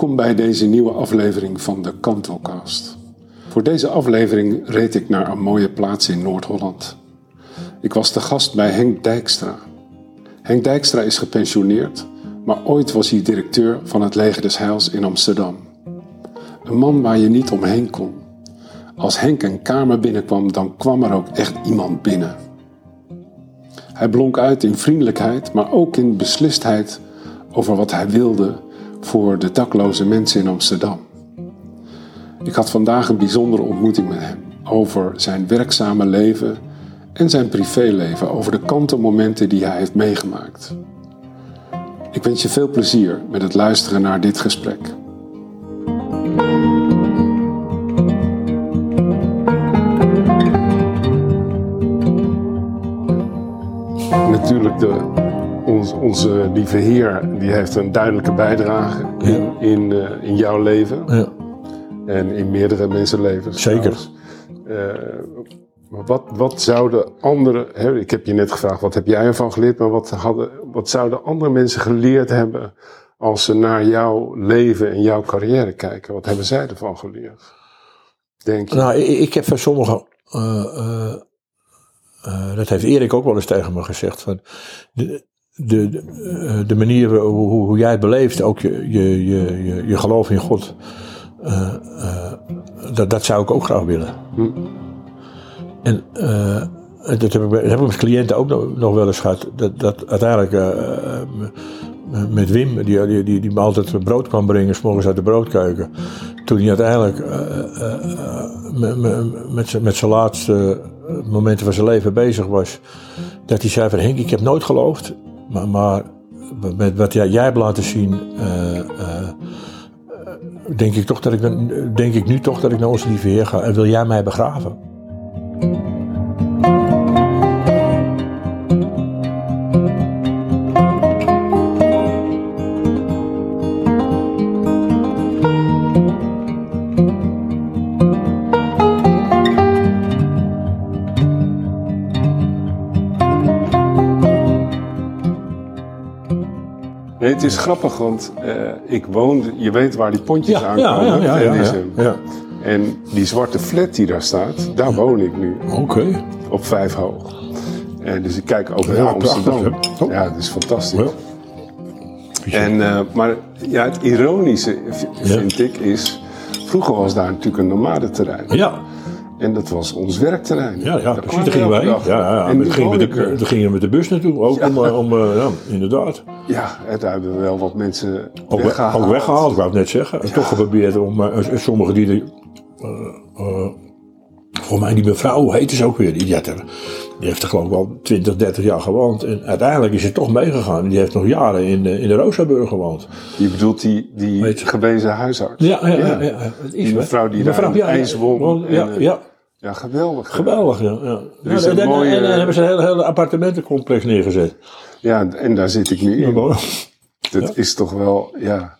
Welkom bij deze nieuwe aflevering van de Kantelcast. Voor deze aflevering reed ik naar een mooie plaats in Noord-Holland. Ik was te gast bij Henk Dijkstra. Henk Dijkstra is gepensioneerd, maar ooit was hij directeur van het Leger des Heils in Amsterdam. Een man waar je niet omheen kon. Als Henk een kamer binnenkwam, dan kwam er ook echt iemand binnen. Hij blonk uit in vriendelijkheid, maar ook in beslistheid over wat hij wilde voor de dakloze mensen in Amsterdam. Ik had vandaag een bijzondere ontmoeting met hem over zijn werkzame leven en zijn privéleven, over de kantelmomenten die hij heeft meegemaakt. Ik wens je veel plezier met het luisteren naar dit gesprek. Natuurlijk, de, ons, onze lieve Heer, die heeft een duidelijke bijdrage in, in, uh, in jouw leven. Ja. En in meerdere mensenlevens. Zeker. Uh, maar wat, wat zouden andere, hè, ik heb je net gevraagd, wat heb jij ervan geleerd, maar wat, hadden, wat zouden andere mensen geleerd hebben als ze naar jouw leven en jouw carrière kijken? Wat hebben zij ervan geleerd? Denk je? Nou, ik, ik heb van sommigen, uh, uh, uh, dat heeft Erik ook wel eens tegen me gezegd, van de, de, de, de manier hoe, hoe, jij het beleeft, ook je, je, je, je, geloof in God, dat, dat zou ik ook graag willen. Hm. En uh, dat heb ik, dat heb ik met cliënten ook nog, nog wel eens gehad. Dat, dat uiteindelijk met Wim, die, die, die, die me altijd brood kwam brengen, s'morgens uit de broodkeuken. Toen hij uiteindelijk met, met zijn laatste momenten van zijn leven bezig was. Dat hij zei van Henk, ik heb nooit geloofd. Maar, met wat jij, jij hebt laten zien denk ik, toch dat ik, denk ik nu toch dat ik naar onze lieve Heer ga. En wil jij mij begraven? Is grappig, want uh, ik woon, je weet waar die pontjes aankomen. ja, ja. En die zwarte flat die daar staat, daar woon ik nu. Oké. Op vijf hoog. En dus ik kijk over naar Amsterdam. prachtig. Ja, dat is fantastisch. En, eh, maar ja, het ironische vind ik is, vroeger was daar natuurlijk een nomadenterrein. Ja, En dat was ons werkterrein. ja, ja Daar precies. Daar gingen wij. Ja, ja, ja. En we gingen met ik de, we gingen met de bus naartoe. Ook Ja. om, eh, om eh, ja, inderdaad. Ja, daar hebben we wel wat mensen Ook, we- weggehaald. ook weggehaald, ik wou het net zeggen. En toch geprobeerd om uh, sommigen die. de- Uh, voor mij die mevrouw, heet ze ook weer? Die, had er, die heeft er geloof ik wel 20, 30 jaar gewoond. En uiteindelijk is ze toch meegegaan. Die heeft nog jaren in, de- in de Rosaburg gewoond. Je bedoelt die, die gewezen huisarts. Ja, ja, ja. ja, het is Die mevrouw die Mevrouw, daar in ja, ja, IJs won. Ja, En, ja, Ja, geweldig. geweldig. Ja, ja. Een en, en- mooie- en dan hebben ze een hele, hele appartementencomplex neergezet. Ja, en daar zit ik nu in. Dat is toch wel, ja.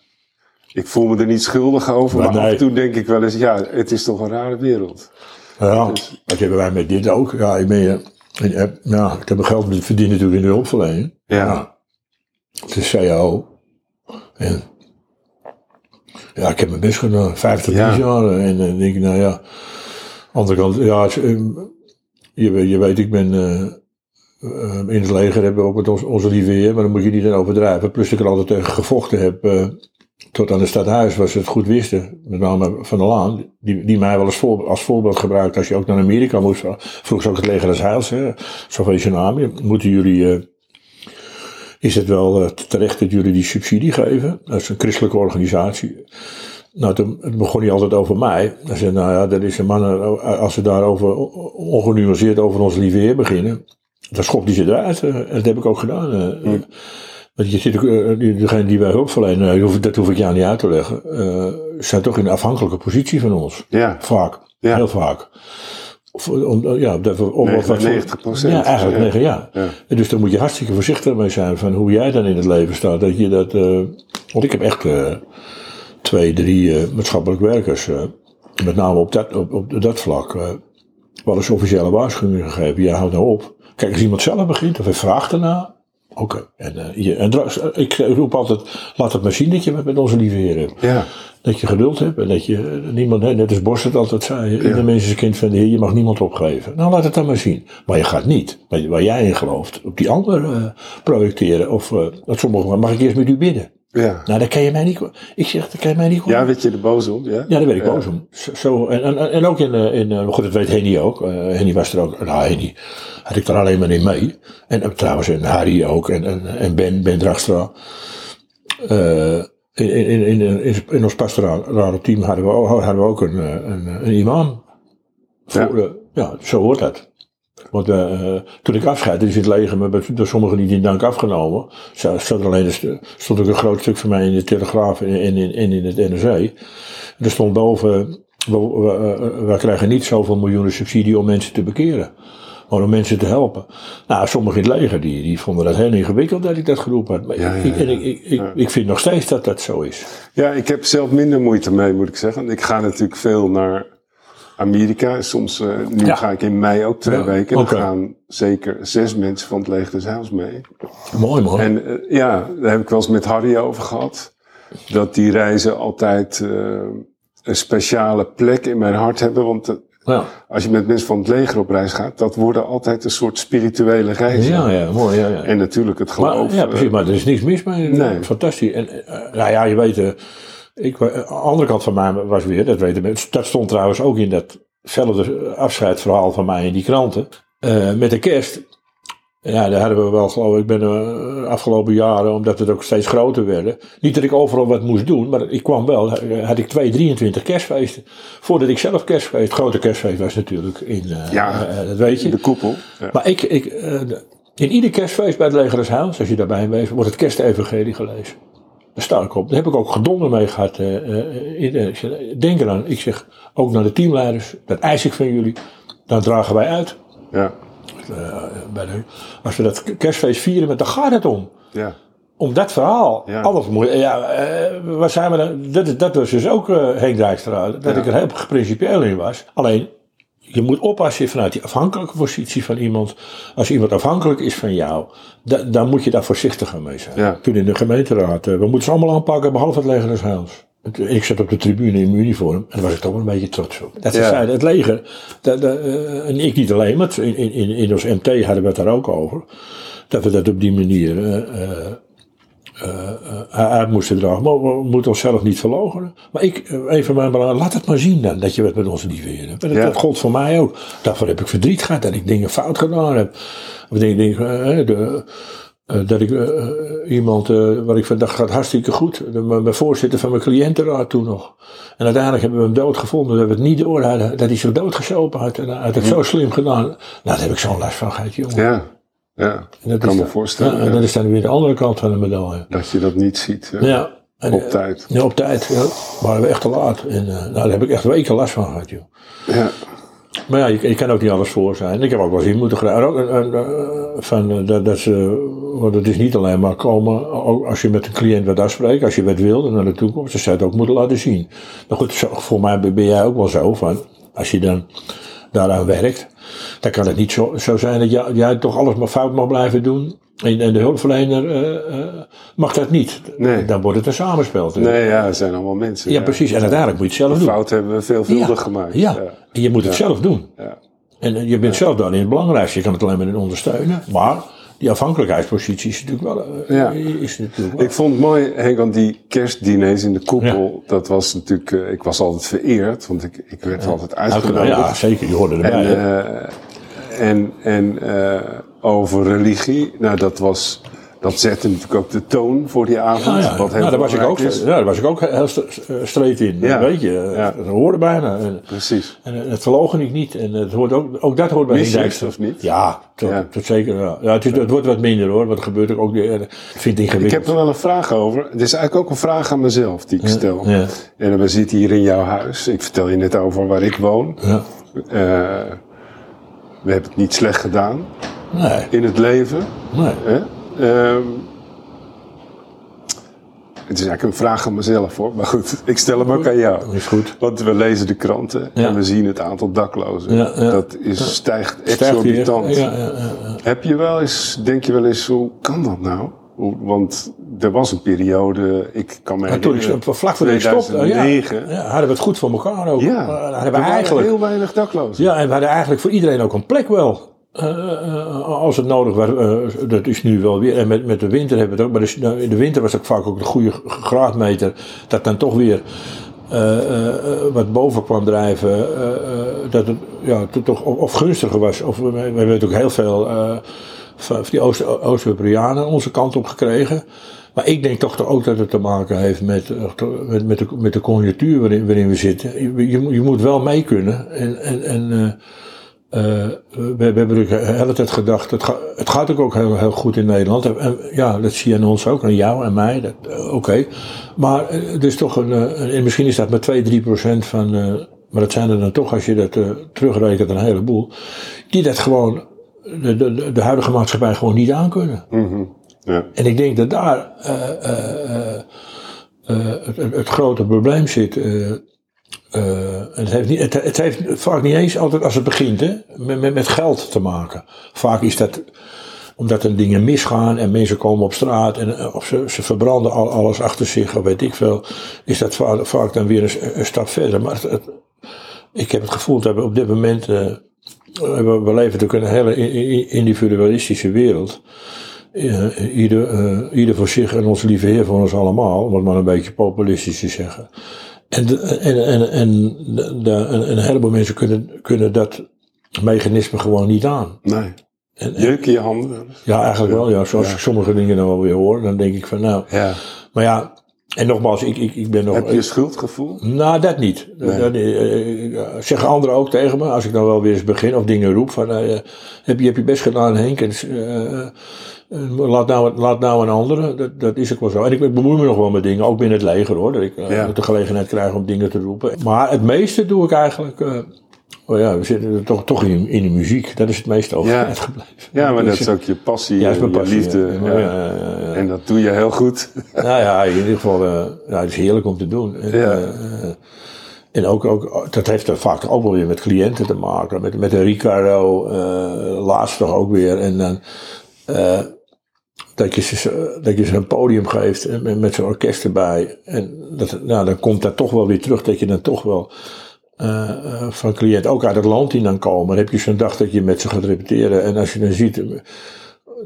Ik voel me er niet schuldig over, Maar maar, af nee. en toe denk ik wel eens, ja, het is toch een rare wereld. Ja, dat hebben wij met dit ook. Ja, ik, ben, eh, heb, ja, ik heb mijn geld verdiend natuurlijk in de hulpverlening. Ja. Het is CAO. En, ja, ik heb mijn best gedaan. 50 Ja. jaar. En dan denk ik, nou ja. Andere kant, ja, je, weet- je weet, ik ben eh, eh, in het leger hebben we ook met ons, onze lieve maar dan moet je niet overdrijven. Plus ik er altijd tegen gevochten heb. eh, tot aan het stadhuis, waar ze het goed wisten. Met name Van der Laan, die, die mij wel als, voor, als voorbeeld gebruikt. Als je ook naar Amerika moest. Vroeg ze ook het leger des Heils, hè. Army. Moeten jullie... eh, is het wel terecht dat jullie die subsidie geven? Dat is een christelijke organisatie. Nou, toen begon hij altijd over mij. Hij zei, nou ja, dat is een man, als ze daarover ongenuanceerd over ons lieve heer beginnen, dan schopt hij ze eruit. eh, En dat heb ik ook gedaan. eh. Want je zit ook, eh, die- degene die wij hulp verlenen, dat hoef ik jou niet uit te leggen, eh, zijn toch in een afhankelijke positie van ons. Ja, Vaak. Ja. Heel vaak. Of, om, ja, dat we, om wat- 99%. Ja, eigenlijk Ja. negen, ja. Ja. En dus daar moet je hartstikke voorzichtig mee zijn van hoe jij dan in het leven staat. Dat je dat, want ik heb echt twee, drie eh, maatschappelijk werkers, eh, met name op dat, op, op dat vlak, eh, wel eens officiële waarschuwingen gegeven. Ja, houd nou op. Kijk, als iemand zelf begint of hij vraagt erna, Oké. En, je, en ik roep altijd, laat het maar zien dat je het met onze lieve Heer hebt. Ja, Dat je geduld hebt en dat je niemand, net als Bos het altijd zei, ieder mens is een kind van de Heer, je mag niemand opgeven. Nou, laat het dan maar zien. Maar je gaat niet, waar, jij in gelooft, op die ander projecteren. Of uh, dat sommigen, mag ik eerst met u bidden? Ja. Nou, dat kan je mij niet, ik zeg, dat kan je mij niet Ja, weet je er boos om? Ja, ja, daar ben ik boos om. Zo, zo, en, en, en ook in, eh, in eh, goed, dat weet Henny ook. Eh, Henny was er ook, nou Henny had ik er alleen maar in mee. En trouwens, en Harry ook, en, en, en Ben, Ben Dragstra. In, in, in, in, in, ons pastorale team hadden we, ook- hadden we ook een, een, een imam. Voor, ja. ja, zo hoort dat. Want eh, toen ik afscheid, is het leger me bij- door sommigen niet in dank afgenomen. Stond alleen stond ook een groot stuk van mij in de Telegraaf en in, in, in, in het NRC. Er stond boven, we, we, we- krijgen niet zoveel miljoenen subsidie om mensen te bekeren. Maar om mensen te helpen. Nou, sommigen in het leger die, die vonden dat heel ingewikkeld dat ik dat geroepen had. Maar Ja, ja, ik, en ja. ik, ik, ik, ik vind nog steeds dat dat zo is. Ja, ik heb zelf minder moeite mee, moet ik zeggen. Ik ga natuurlijk veel naar Amerika. Soms, eh, nu Ja. ga ik in mei ook twee Ja, weken. Er gaan zeker zes mensen van het Leger des Heils mee. Mooi man. En eh, ja, daar heb ik wel eens met Harry over gehad. Dat die reizen altijd eh, een speciale plek in mijn hart hebben. Want ja. als je met mensen van het leger op reis gaat, dat worden altijd een soort spirituele reizen. ja, ja, mooi. Ja, ja. En natuurlijk het geloof. Maar, ja, precies, maar er is niks mis mee. Nee. Fantastisch. En, nou ja, je weet, ik, aan de andere kant van mij was weer, dat weten mensen, dat stond trouwens ook in datzelfde afscheidsverhaal van mij in die kranten. Eh, met de kerst, ja, daar hadden we wel, geloof ik, ben de afgelopen jaren, omdat het ook steeds groter werden. Niet dat ik overal wat moest doen, maar ik kwam wel, eh, had ik twee, 23 kerstfeesten. Voordat ik zelf kerstfeest, het grote kerstfeest was natuurlijk in, eh, Ja. eh, dat weet je. de koepel. Ja. Maar ik, ik, eh, in ieder kerstfeest bij het Leger des Heils, als je daarbij bent, wordt het kerstevangelie gelezen. Daar sta ik op. Daar heb ik ook gedonder mee gehad. eh, eh, in, eh, ik zeg, denk eraan, ik zeg ook naar de teamleiders, dat eis ik van jullie. Dan dragen wij uit. Ja. bij de, als we dat kerstfeest vieren, maar dan gaat het om. Ja. Om dat verhaal. Ja. Moet je, ja, waar zijn we dan? Dat, dat was dus ook eh, Henk Dijkstra, dat Ja. ik er heel principieel in was. Alleen, je moet oppassen vanuit die afhankelijke positie van iemand. Als iemand afhankelijk is van jou, da- dan moet je daar voorzichtiger mee zijn. Ja. Toen in de gemeenteraad, eh, we moeten ze allemaal aanpakken, behalve het leger des Heils. Toen- Ik zat op de tribune in mijn uniform en daar was ik toch wel een beetje trots op. Dat ze Ja. zeiden, het leger, dat, dat, eh, en ik niet alleen, maar in, in, in ons MT hadden we het daar ook over. Dat we dat op die manier eh, eh, eh, uit moesten dragen. Maar we moeten onszelf niet verloochenen. Maar ik, eh, van mijn belangen, laat het maar zien dan, dat je het met ons lieve Heer hebt. En dat, Ja. dat gold voor mij ook. Daarvoor heb ik verdriet gehad, dat ik dingen fout gedaan heb. Of dingen, dingen, eh, de, eh, dat ik eh, eh, iemand, eh, waar ik van dacht, gaat hartstikke goed. De, mijn voorzitter van mijn cliëntenraad toen nog. En uiteindelijk hebben we hem dood gevonden. Dat we het niet door. Dat hij zich doodgesopen had. En hij had het zo slim gedaan. Nou, daar heb ik zo'n last van gehad, jongen. Ja. Ja. Dat kan me voorstellen. En dat is dan weer de andere kant van de medaille. Dat je dat niet ziet. Ja. En, Op eh, tijd. Ja, op tijd. Ja. Waren we echt te laat. En eh, nou, daar heb ik echt weken last van gehad, joh. Ja. Maar ja, je, je kan ook niet alles voor zijn. Ik heb ook wel in moeten. Ook, eh, van, dat, dat ze, want het is niet alleen maar komen, ook als je met een cliënt wat afspreekt, als je wat wil en naar de toekomst, dan zou je het ook moeten laten zien. Maar goed, voor mij ben jij ook wel zo van, als je dan daaraan werkt, dan kan het niet zo, zo zijn dat jij, jij toch alles maar fout mag blijven doen. En, en de hulpverlener eh, eh, mag dat niet. Nee. Dan wordt het een samenspel. Nee, ja, er zijn allemaal mensen. Ja, precies. En uiteindelijk moet je het zelf doen. Fout hebben we veelvuldig gemaakt. Ja, en je moet het zelf doen. Ja. En eh, je bent zelf dan in het belangrijkste. Je kan het alleen maar in ondersteunen. Maar die afhankelijkheidspositie is natuurlijk wel. eh, Ja. Is natuurlijk wel. Ik vond het mooi, Henk, want die kerstdiners in de koepel, dat was natuurlijk, eh, ik was altijd vereerd, want ik, ik werd altijd uitgenodigd. ja, zeker. Je hoorde erbij. En, eh, en, en eh, over religie, nou dat was, dat zette natuurlijk ook de toon voor die avond. Ja, wat heel nou, daar, was ik ook, is. ja, daar was ik ook heel eh, streed in. Ja. Weet je, eh, Ja. dat hoorde bijna. En, Precies. en het verlogen ik niet. En het hoort ook, ook dat hoort bij Mis je Dijkstra. of niet? Ja, tot, zeker. Ja. Ja, het, is, het wordt wat minder hoor. Want er gebeurt ook, ook weer, eh, ik vind het Ik heb er wel een vraag over. Het is eigenlijk ook een vraag aan mezelf die ik stel. ja. En we zitten hier in jouw huis. Ik vertel je net over waar ik woon. Ja. Eh, we hebben het niet slecht gedaan Nee, in het leven. nee. Hè? Ehm, Het is eigenlijk een vraag aan mezelf hoor. Maar goed, ik stel hem ook aan jou. Is goed. Want we lezen de kranten Ja. en we zien het aantal daklozen. Ja, ja. Dat is, stijgt exorbitant. weer. Ja, ja, ja, ja. Heb je wel eens, denk je wel eens, hoe kan dat nou? Want er was een periode, ik kan me Maar toen ik herinneren, vlak voor de stop, ja, 2009. ja, hadden we het goed voor elkaar ook. Ja, hadden we eigenlijk, heel weinig daklozen. ja, en we hadden eigenlijk voor iedereen ook een plek wel. Eh, eh, als het nodig was, eh, dat is nu wel weer. En met, met de winter hebben we het ook. Maar dus, nou, in de winter was ook vaak ook de goede graadmeter. Dat dan toch weer wat boven kwam drijven. dat het toch of, gunstiger was. Of, we, we hebben natuurlijk heel veel van die Oost- Oost-Europeanen onze kant op gekregen. Maar ik denk toch ook dat het te maken heeft met, met, met, de, conjunctuur waarin, we zitten. Je, je moet wel mee kunnen. En, en, en eh, we, we hebben de hele tijd gedacht, het, ga- het gaat ook, ook heel, heel goed in Nederland. En, ja, dat zie je aan ons ook, aan jou en mij. eh, Oké. Maar eh, het is toch een, eh, en misschien is dat maar 2, 3 procent van, maar dat zijn er dan toch, als je dat terugrekent, een heleboel. Die dat gewoon, de, de, de huidige maatschappij gewoon niet aankunnen. Mhm. Ja. En ik denk dat daar het grote probleem zit. En het, heeft niet, het, het heeft vaak niet eens altijd als het begint hè, met, met, met geld te maken. Vaak is dat omdat er dingen misgaan en mensen komen op straat en eh, of ze, ze verbranden al, alles achter zich of weet ik veel. Is dat vaak, vaak dan weer een, stap verder. Maar ik heb het gevoel dat we op dit moment. eh, we, leven natuurlijk een hele individualistische wereld. Eh, ieder, ieder voor zich en onze lieve Heer voor ons allemaal, om het maar een beetje populistisch te zeggen. En, de- en, en, en, de, een heleboel mensen kunnen, kunnen dat mechanisme gewoon niet aan. Nee. En, en- Jeuken je handen ja, eigenlijk wel. Ja, zoals Ja. ik sommige dingen dan wel weer hoor, dan denk ik van nou. Ja. Maar ja, en nogmaals, ik, ik, ik ben nog. Heb je schuldgevoel? Nou, dat niet. Nee. Dat, eh, eh, zeggen anderen ook tegen me, als ik dan wel weer eens begin of dingen roep van, eh, heb, je, heb je best gedaan Henk, en, laat, nou, laat nou een andere, dat, dat is ook wel zo. En ik bemoei me nog wel met dingen, ook binnen het leger hoor, dat ik eh, Ja. de gelegenheid krijg om dingen te roepen. Maar het meeste doe ik eigenlijk, eh, oh ja, we zitten er toch, toch in, in de muziek, dat is het meeste overeind gebleven. Ja, maar dat is ook je passie, ja, en je liefde. ja. ja. Ja, ja, ja, ja. En dat doe je heel goed. Nou ja, in ieder geval, eh, ja, het is heerlijk om te doen. En, Ja. eh, eh, en ook, ook, dat heeft er vaak ook wel weer met cliënten te maken. Met, met een Ricardo, eh, laatst toch ook weer. En dan, eh, dat, je ze, dat je ze een podium geeft en met, zo'n orkest erbij. En dat, nou, dan komt dat toch wel weer terug dat je dan toch wel eh, eh, van cliënt, ook uit het land die dan komen. Dan heb je zo'n dag dat je met ze gaat repeteren. En als je dan ziet eh,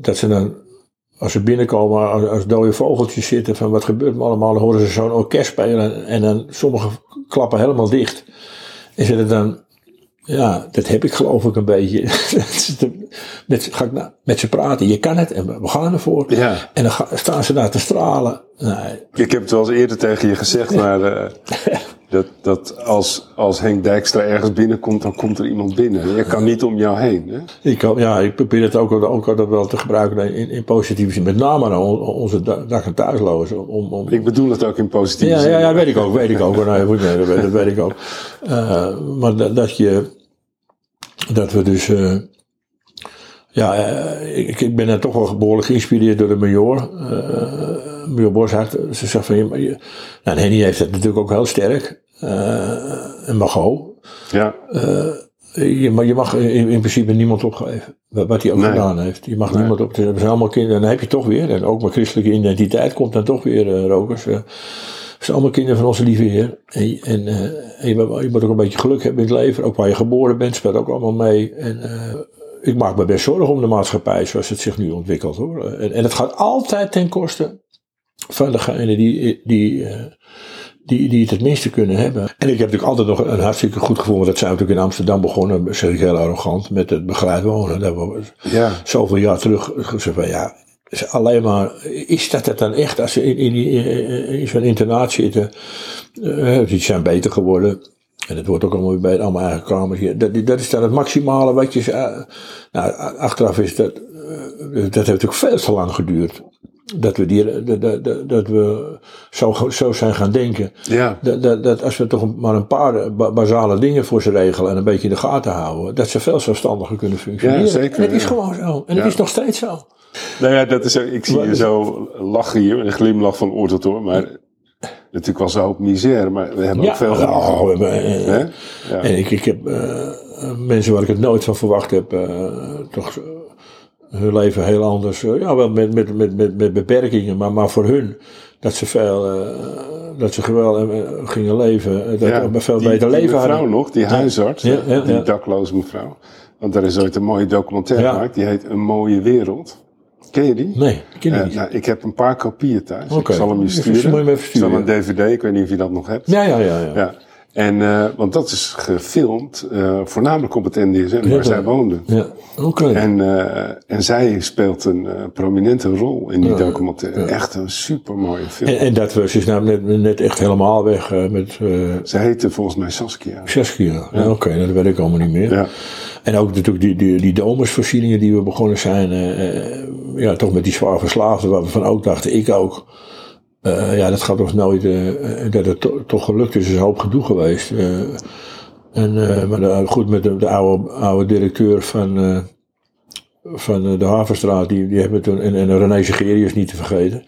dat ze dan als ze binnenkomen als, als dode vogeltjes zitten van wat gebeurt me allemaal, dan horen ze zo'n orkest spelen en dan sommige klappen helemaal dicht. En ze dan, ja, dat heb ik geloof ik een beetje. met, ga ik nou, met ze praten, je kan het en we- gaan ervoor. Ja. En dan ga- staan ze daar te stralen. Nee, Ik heb het wel eens eerder tegen je gezegd, maar eh, dat, dat als, als Henk Dijkstra ergens binnenkomt, dan komt er iemand binnen. Je kan niet om jou heen. Hè? ik, ja, ik probeer het ook, ook altijd wel te gebruiken in, in positieve zin. Met name naar on- onze da- dak- en thuislozen. Om, om, Ik bedoel het ook in positieve Ja, zin. ja, ja, weet ik ook, weet ik ook. Nee, weet, dat weet ik ook. Eh, maar dat, dat je, dat we dus, eh, ja, eh, ik, ik ben dan toch wel behoorlijk geïnspireerd door de major, eh major Boshart. Ze zegt van, je, maar je- nou, en Henny heeft het natuurlijk ook heel sterk, eh en Mago. Ja, Je, maar je mag in, in principe niemand opgeven. Wat, wat hij ook Nee. gedaan heeft. Je mag Nee. niemand op. Het zijn allemaal kinderen. En dan heb je toch weer. En ook mijn christelijke identiteit komt dan toch weer, rokers. Eh, zijn allemaal kinderen van onze lieve Heer. En, en, eh, en je, moet- je moet ook een beetje geluk hebben in het leven. Ook waar je geboren bent, speelt ook allemaal mee. En eh, ik maak me best zorgen om de maatschappij zoals het zich nu ontwikkelt hoor. En, en het gaat altijd ten koste van degene die, die, eh, die, die het het minste kunnen hebben. En ik heb natuurlijk altijd nog een hartstikke goed gevoel, want dat zijn we natuurlijk in Amsterdam begonnen, zeg ik heel arrogant, met het begeleid wonen. Dat we ja. zoveel jaar terug gezegd van ja, alleen maar, is dat het dan echt als ze in, in, in, zo'n internaat zitten, eh, die zijn beter geworden. En het wordt ook allemaal bij allemaal eigen kamers. Dat, dat is dan het maximale wat je, eh, nou, achteraf is dat, eh, dat heeft natuurlijk veel te lang geduurd. Dat we, die, dat, dat, dat- dat we zo, zo zijn gaan denken. ja. Dat, dat, dat als we toch maar een paar ba- basale dingen voor ze regelen en een beetje in de gaten houden, dat ze veel zelfstandiger kunnen functioneren. Ja, zeker, En het is ja. gewoon zo. En het is nog steeds zo. Nou ja, dat is, ik zie je zo lachen hier, een glimlach van oor tot oor. Maar natuurlijk was een hoop misère, maar we hebben ook veel oh, we hebben, eh, Hè? Ja. En ik, ik heb eh, mensen waar ik het nooit van verwacht heb, eh, toch eh, hun leven heel anders. eh, ja, wel met, met, met, met, met beperkingen, maar, maar voor hun dat ze veel, eh, dat ze geweldig eh, gingen leven, eh, dat Ja, veel die- beter die leven mevrouw hadden. nog, die huisarts, Ja, die dakloze mevrouw. Want daar is ooit een mooie documentaire gemaakt, die heet Een mooie wereld. Ken je die? Nee, ik ken die niet. nou, ik heb een paar kopieën thuis. Ik zal hem je Even- sturen. even wel sturen, een dvd, ik weet niet of je dat nog hebt. Ja, ja, ja. ja. Ja. En, eh, want dat is gefilmd, eh, voornamelijk op het NDSM, waar zij woonden. Ja, oké. En, eh, en zij speelt een prominente rol in die documentaire. Echt een super mooie film. En, en dat was dus nou net, net echt helemaal weg met Ze heette volgens mij Saskia. Saskia. Ja. Oké, dat weet ik allemaal niet meer. Ja. En ook natuurlijk die, die, die die we begonnen zijn. eh, eh, ja, toch met die zwaar verslaafden, waar we van ook dachten, ik ook. Eh, ja, dat gaat toch nooit, eh, dat het to- toch gelukt is, is een hoop gedoe geweest. En, maar goed, met de, de oude, oude directeur van, van de Havenstraat, die, die hebben toen, en, en René Segerius niet te vergeten.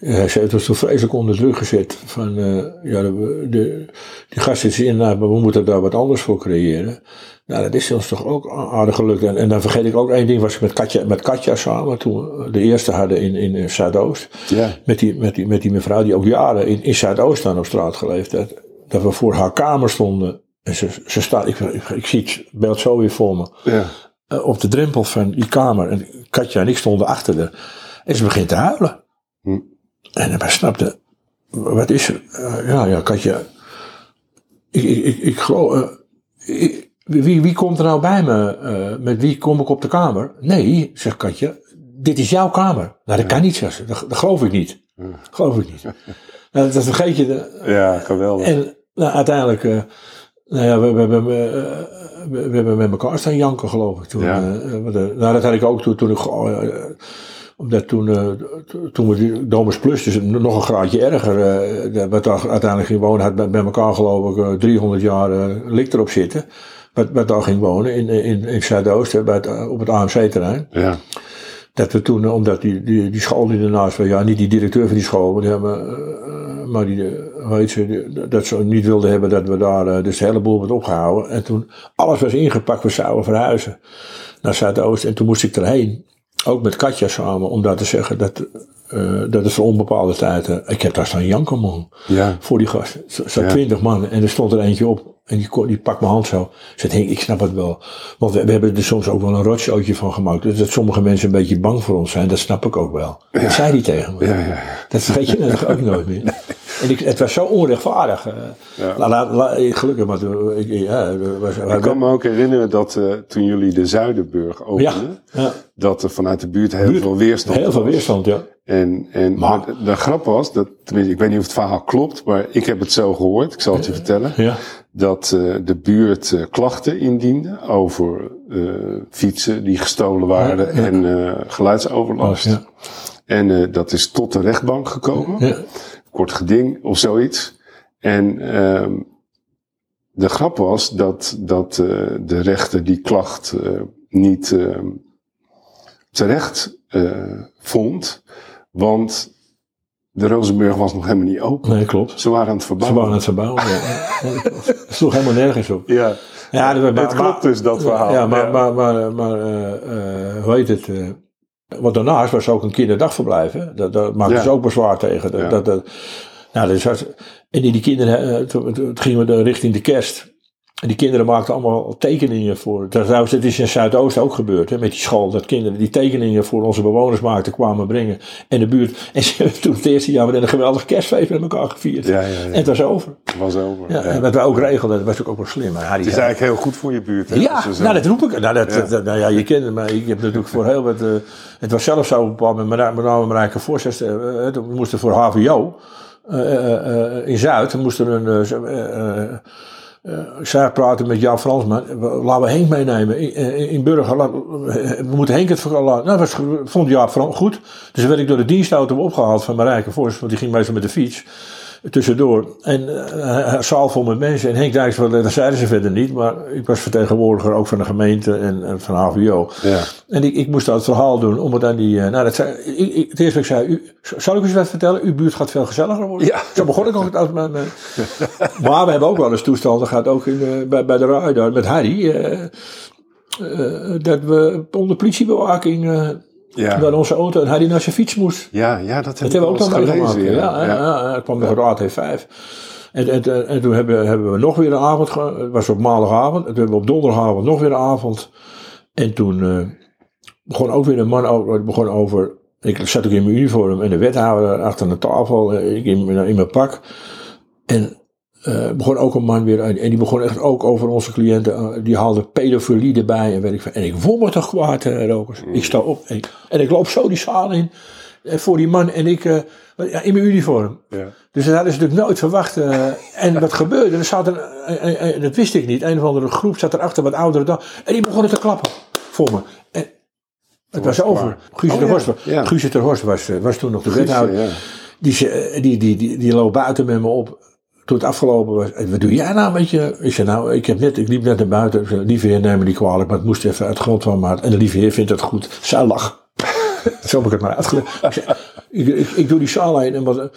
Ze heeft ons toen vreselijk onder druk gezet. Van, ja, de, die gasten zitten in, nou, maar we moeten daar wat anders voor creëren. Nou, dat is ons toch ook aardig gelukt. En, en dan vergeet ik ook één ding, was ik met Katja, met Katja samen, toen we de eerste hadden in, in Zuidoost. Ja. Met die, met, die, met die mevrouw die ook jaren in, in Zuidoost dan op straat geleefd heeft. Dat we voor haar kamer stonden. En ze, ze staat, ik, ik, ik zie het beeld zo weer voor me. Ja. eh, op de drempel van die kamer. En Katja en ik stonden achter haar. En ze begint te huilen. Hm. En wij snapten, wat is er? Eh, ja, ja, Katja. Ik, ik, ik, ik geloof. eh, ik- wie, wie komt er nou bij me? Eh, met wie kom ik op de kamer? Nee, zegt Katja. Dit is jouw kamer. Nou, dat kan niet, zegt ze. Dat, dat geloof ik niet. Geloof ik niet. nou, dat vergeet je. De, ja, geweldig. en nou, uiteindelijk, eh, nou ja, we, we, hebben, eh, we, we hebben met elkaar staan janken, geloof ik. Toen, Ja. nou, dat had ik ook toen, toen ik, gewoon, eh, omdat toen, to- toen we Domus Plus, dus nog een graadje erger, daar uiteindelijk ging wonen, had bij, bij elkaar geloof ik eh, 300 jaar lik erop zitten. Wat, wat daar ging wonen in, in, in Zuidoosten, bij het, eh, op het AMC-terrein. Ja. Dat we toen, eh, omdat die, die, die school die ernaast was, ja, niet die directeur van die school, maar, die hebben, eh, maar die, ze, die- dat ze niet wilden hebben dat we daar dus de hele boel werd opgehouden. En toen alles was ingepakt, we zouden verhuizen naar Zuidoost. En toen moest ik erheen, ook met Katja samen, om daar te zeggen dat, uh, dat het voor onbepaalde tijd, uh, ik heb daar staan janken man, Ja. voor die gasten. Er Ja. twintig man en er stond er eentje op. En die, die pakt mijn hand zo. Zegt ik snap het wel. Want we, we hebben er soms ook wel een rotzootje van gemaakt. Dus dat sommige mensen een beetje bang voor ons zijn, dat snap ik ook wel. Dat zei hij tegen me. Ja, ja. Dat vergeet je natuurlijk ook nooit meer. En ik, het was zo onrechtvaardig. eh. Ja. La, la, la- gelukkig, maar toen- ik, ja, was, Ik kan me ook herinneren dat eh, toen jullie de Zuiderburg openden, ja, dat er vanuit de buurt heel Buurt. veel weerstand heel veel weerstand, ja. En, en Maar- maar de, de grap was, dat, tenminste, ik weet niet of het verhaal klopt, maar ik heb het zo gehoord, ik zal het je vertellen, Ja, dat eh, de buurt eh, klachten indiende over eh, fietsen die gestolen waren en geluidsoverlast. ja. En dat is tot de rechtbank gekomen, kort geding of zoiets. En ehm, de grap was dat, dat de rechter die klacht niet ehm, terecht vond, want de Rozenburg was nog helemaal niet open. Nee, klopt. Ze waren aan het Ze verbouwen. waren aan het verbouwen. Ja. Het sloeg helemaal nergens op. Ja, Ja, maar- het klopt dus, dat verhaal. Ja, maar, Ja. maar, maar, maar eh, eh, hoe heet het? eh, want daarnaast was ook een kinderdagverblijf. Hè? Dat, dat maakten Ja. ze ook bezwaar tegen. Dat, Ja. dat, dat, nou, dus en die, die kinderen, eh, toen, toen gingen we de- richting de kerst. En die kinderen maakten allemaal tekeningen voor. Dat, trouwens, dat is in Zuidoost ook gebeurd, hè, met die school. Dat kinderen die tekeningen voor onze bewoners maakten, kwamen brengen. En de buurt. En ze hebben toen het eerste jaar weer een geweldig kerstfeest met elkaar gevierd. Ja, ja, ja. En het was over. Het was over. Ja. En wat we ook regelden, dat was ook, ook wel slim. Maar Harry Het is eigenlijk heel goed voor je buurt. Hè? ja, nou dat roep ik. Nou, dat, dat- nou ja, je kent het, maar ik heb natuurlijk voor heel wat... eh, het was zelfs zo bepaald met name Marijke Vos, eh, eh, we moesten voor HVO eh, eh, eh, in Zuid, we moesten een... eh, eh, eh, eh, zei praten met Jan we- laten we Henk meenemen in, in, in Burger. we moeten Henk het verkopen. Nou, dat vond Jaap Frans goed. Dus werd ik door de dienstauto opgehaald van Marijke Vos, want die ging meestal met de fiets. Tussendoor. En uh, zaal vol met mensen. En Henk Dijkstra, dat zeiden ze verder niet. Maar ik was vertegenwoordiger ook van de gemeente en, en van HVO. Ja. En ik, ik moest dat verhaal doen. Om het aan die, uh, nou dat zei, ik, ik, het eerste wat ik zei, u, zal ik u eens wat vertellen? Uw buurt gaat veel gezelliger worden. Ja. Zo begon ik met, met Maar we hebben ook wel eens toestanden gehad, ook in, uh, bij, bij de rij daar, met Harry. dat we onder politiebewaking ja. onze auto en Harry naar zijn fiets moest. Ja, ja dat, dat hebben we ook nog meegemaakt. Ja, ja, ja. ja, kwam de ja. T5. En, en, en toen hebben, hebben we nog weer een avond, het was op maandagavond, en toen hebben we op donderdagavond nog weer een avond. En toen uh, begon ook weer een man over, begon over, ik zat ook in mijn uniform en de wethouder achter de tafel, ik in, in mijn pak. En uh, begon ook een man weer, en die begon echt ook over onze cliënten, uh, die haalde pedofilie erbij en weet ik veel. En ik voel me toch kwaad, uh, Rokers. Ik sta op en ik, en ik loop zo die zaal in voor die man en ik in mijn uniform. Ja. Dus dat hadden ze natuurlijk nooit verwacht. en wat gebeurde, er zat een, dat wist ik niet, een of andere groep zat erachter, wat oudere dan, en die begonnen te klappen voor me. En, het was, was over. Guus oh, ter Horst, ja. Guus ter Horst was, was toen nog de wethouder. Ja. Die, die, die, die, die loopt buiten met me op toen het afgelopen was, wat doe jij nou met je? Ik zei, nou, ik, heb net, ik liep net naar buiten. Ik zei, lieve heer, neem me niet kwalijk, maar het moest even uit grond van maat. En de lieve heer vindt het goed. Zij lag. Zo heb ik het maar uitgelegd. Ik, zei, ik, ik, ik, doe die zaal heen en wat,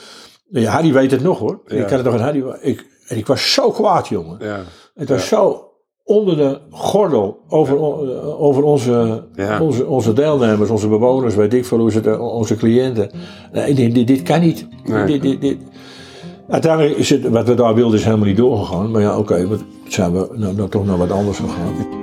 ja, Harry weet het nog hoor. Ja. Ik had het nog Harry. Ik, en ik was zo kwaad, jongen. Ja. Het was zo onder de gordel over, over onze, onze, onze deelnemers, onze bewoners, weet ik veel hoe ze het, onze cliënten. Nee, dit, dit, dit kan niet. Nee. Dit, dit, dit, Uiteindelijk is het, wat we daar wilden, is helemaal niet doorgegaan. Maar ja, oké, okay, zijn we nou, nou, toch naar wat anders gegaan.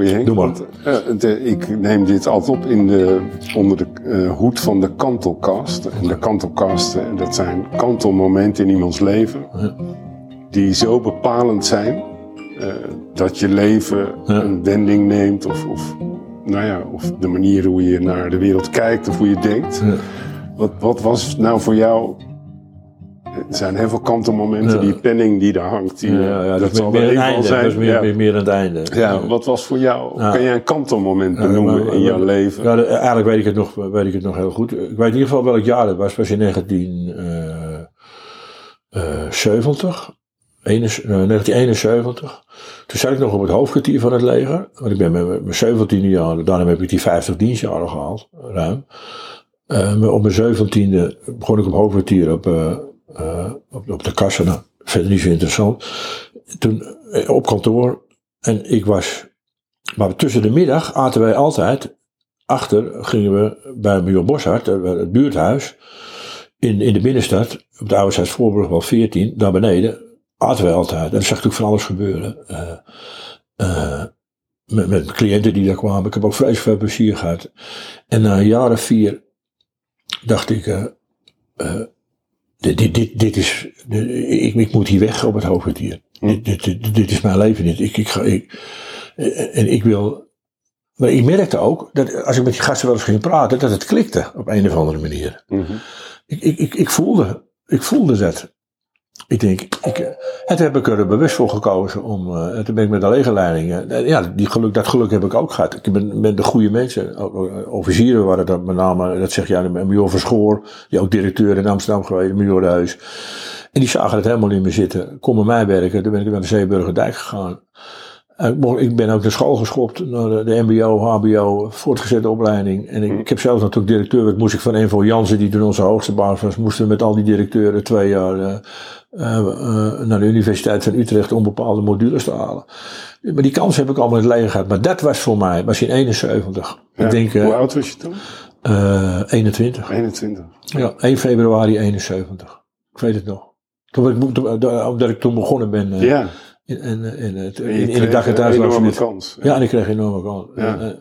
Voor je, Henk. Doe maar. Want, uh, de, ik neem dit altijd op in de, onder de uh, hoed van de kantelkast. En de kantelkasten, dat zijn kantelmomenten in iemands leven. Ja. Die zo bepalend zijn. Uh, dat je leven ja. een wending neemt. Of, of, nou ja, of de manier hoe je naar de wereld kijkt of hoe je denkt. Wat, wat was nou voor jou er zijn heel veel kantelmomenten, Ja. die penning die daar hangt. Die, Ja, ja, dat dat zal er einde. zijn. Dat is meer, meer, meer aan het einde. Ja, wat was voor jou? Kan jij een kantelmoment benoemen maar- in jouw maar- leven? Ja, eigenlijk weet ik, het nog, weet ik het nog heel goed. Ik weet in ieder geval welk jaar het was. Het was in 1970. 1971. Toen zat ik nog op het hoofdkwartier van het leger. Want ik ben met mijn 17e jaar, daarom heb ik die 50 dienstjaren gehaald, ruim. Eh, maar op mijn 17e begon ik op hoofdkwartier op, eh, eh, op, op de kassa. Nou, verder niet zo interessant. Toen eh, op kantoor. En ik was. Maar tussen de middag aten wij altijd. Achter gingen we bij Major Boshart, eh, het buurthuis. In, in de binnenstad, op de oude Voorburg wel 14, daar beneden. Aten wij altijd. En er zag natuurlijk van alles gebeuren. Met, met cliënten die daar kwamen. Ik heb ook vreselijk veel plezier gehad. En na een vier dacht ik. Dit, dit, dit, dit is. ik, ik moet hier weg op het hoofdkwartier. Dit, dit, dit, dit is mijn leven niet. Ik, ik, ga, ik, en ik wil. Maar ik merkte ook dat als ik met die gasten wel eens ging praten, dat het klikte op een of andere manier. Mhm. Ik, ik, ik, ik voelde, ik voelde dat. Ik denk, ik, eh, toen heb ik er bewust voor gekozen om, eh, en toen ben ik met de legerleiding, eh, ja, die geluk, dat geluk heb ik ook gehad. Ik ben met de goede mensen, officieren waren dat met name, dat zeg aan de major Verschoor, die ook directeur in Amsterdam geweest, major Huis. En die zagen het helemaal niet meer zitten. Kom bij mij werken, toen ben ik naar de Zeeburgerdijk gegaan. Ik ben ook naar school geschopt, naar de, MBO, HBO, voortgezette opleiding. En ik, ik heb zelf natuurlijk directeur, werd, moest ik van Envo Jansen, die toen onze hoogste baas was, moesten met al die directeuren twee jaar naar de Universiteit van Utrecht om bepaalde modules te halen. Maar die kans heb ik allemaal in het leger gehad. Maar dat was voor mij, was in 71. Ja. Ik denk Hoe eh oud was je toen? eh, 21. 21. Ja, 1 februari 71. Ik weet het nog. Toen, ik, toen, omdat ik toen begonnen ben. eh, Ja. In, in, in, het- in, in de dak- en een thuisloze enorme kans. Ja, en ik kreeg een enorme kans. Ja. En, eh,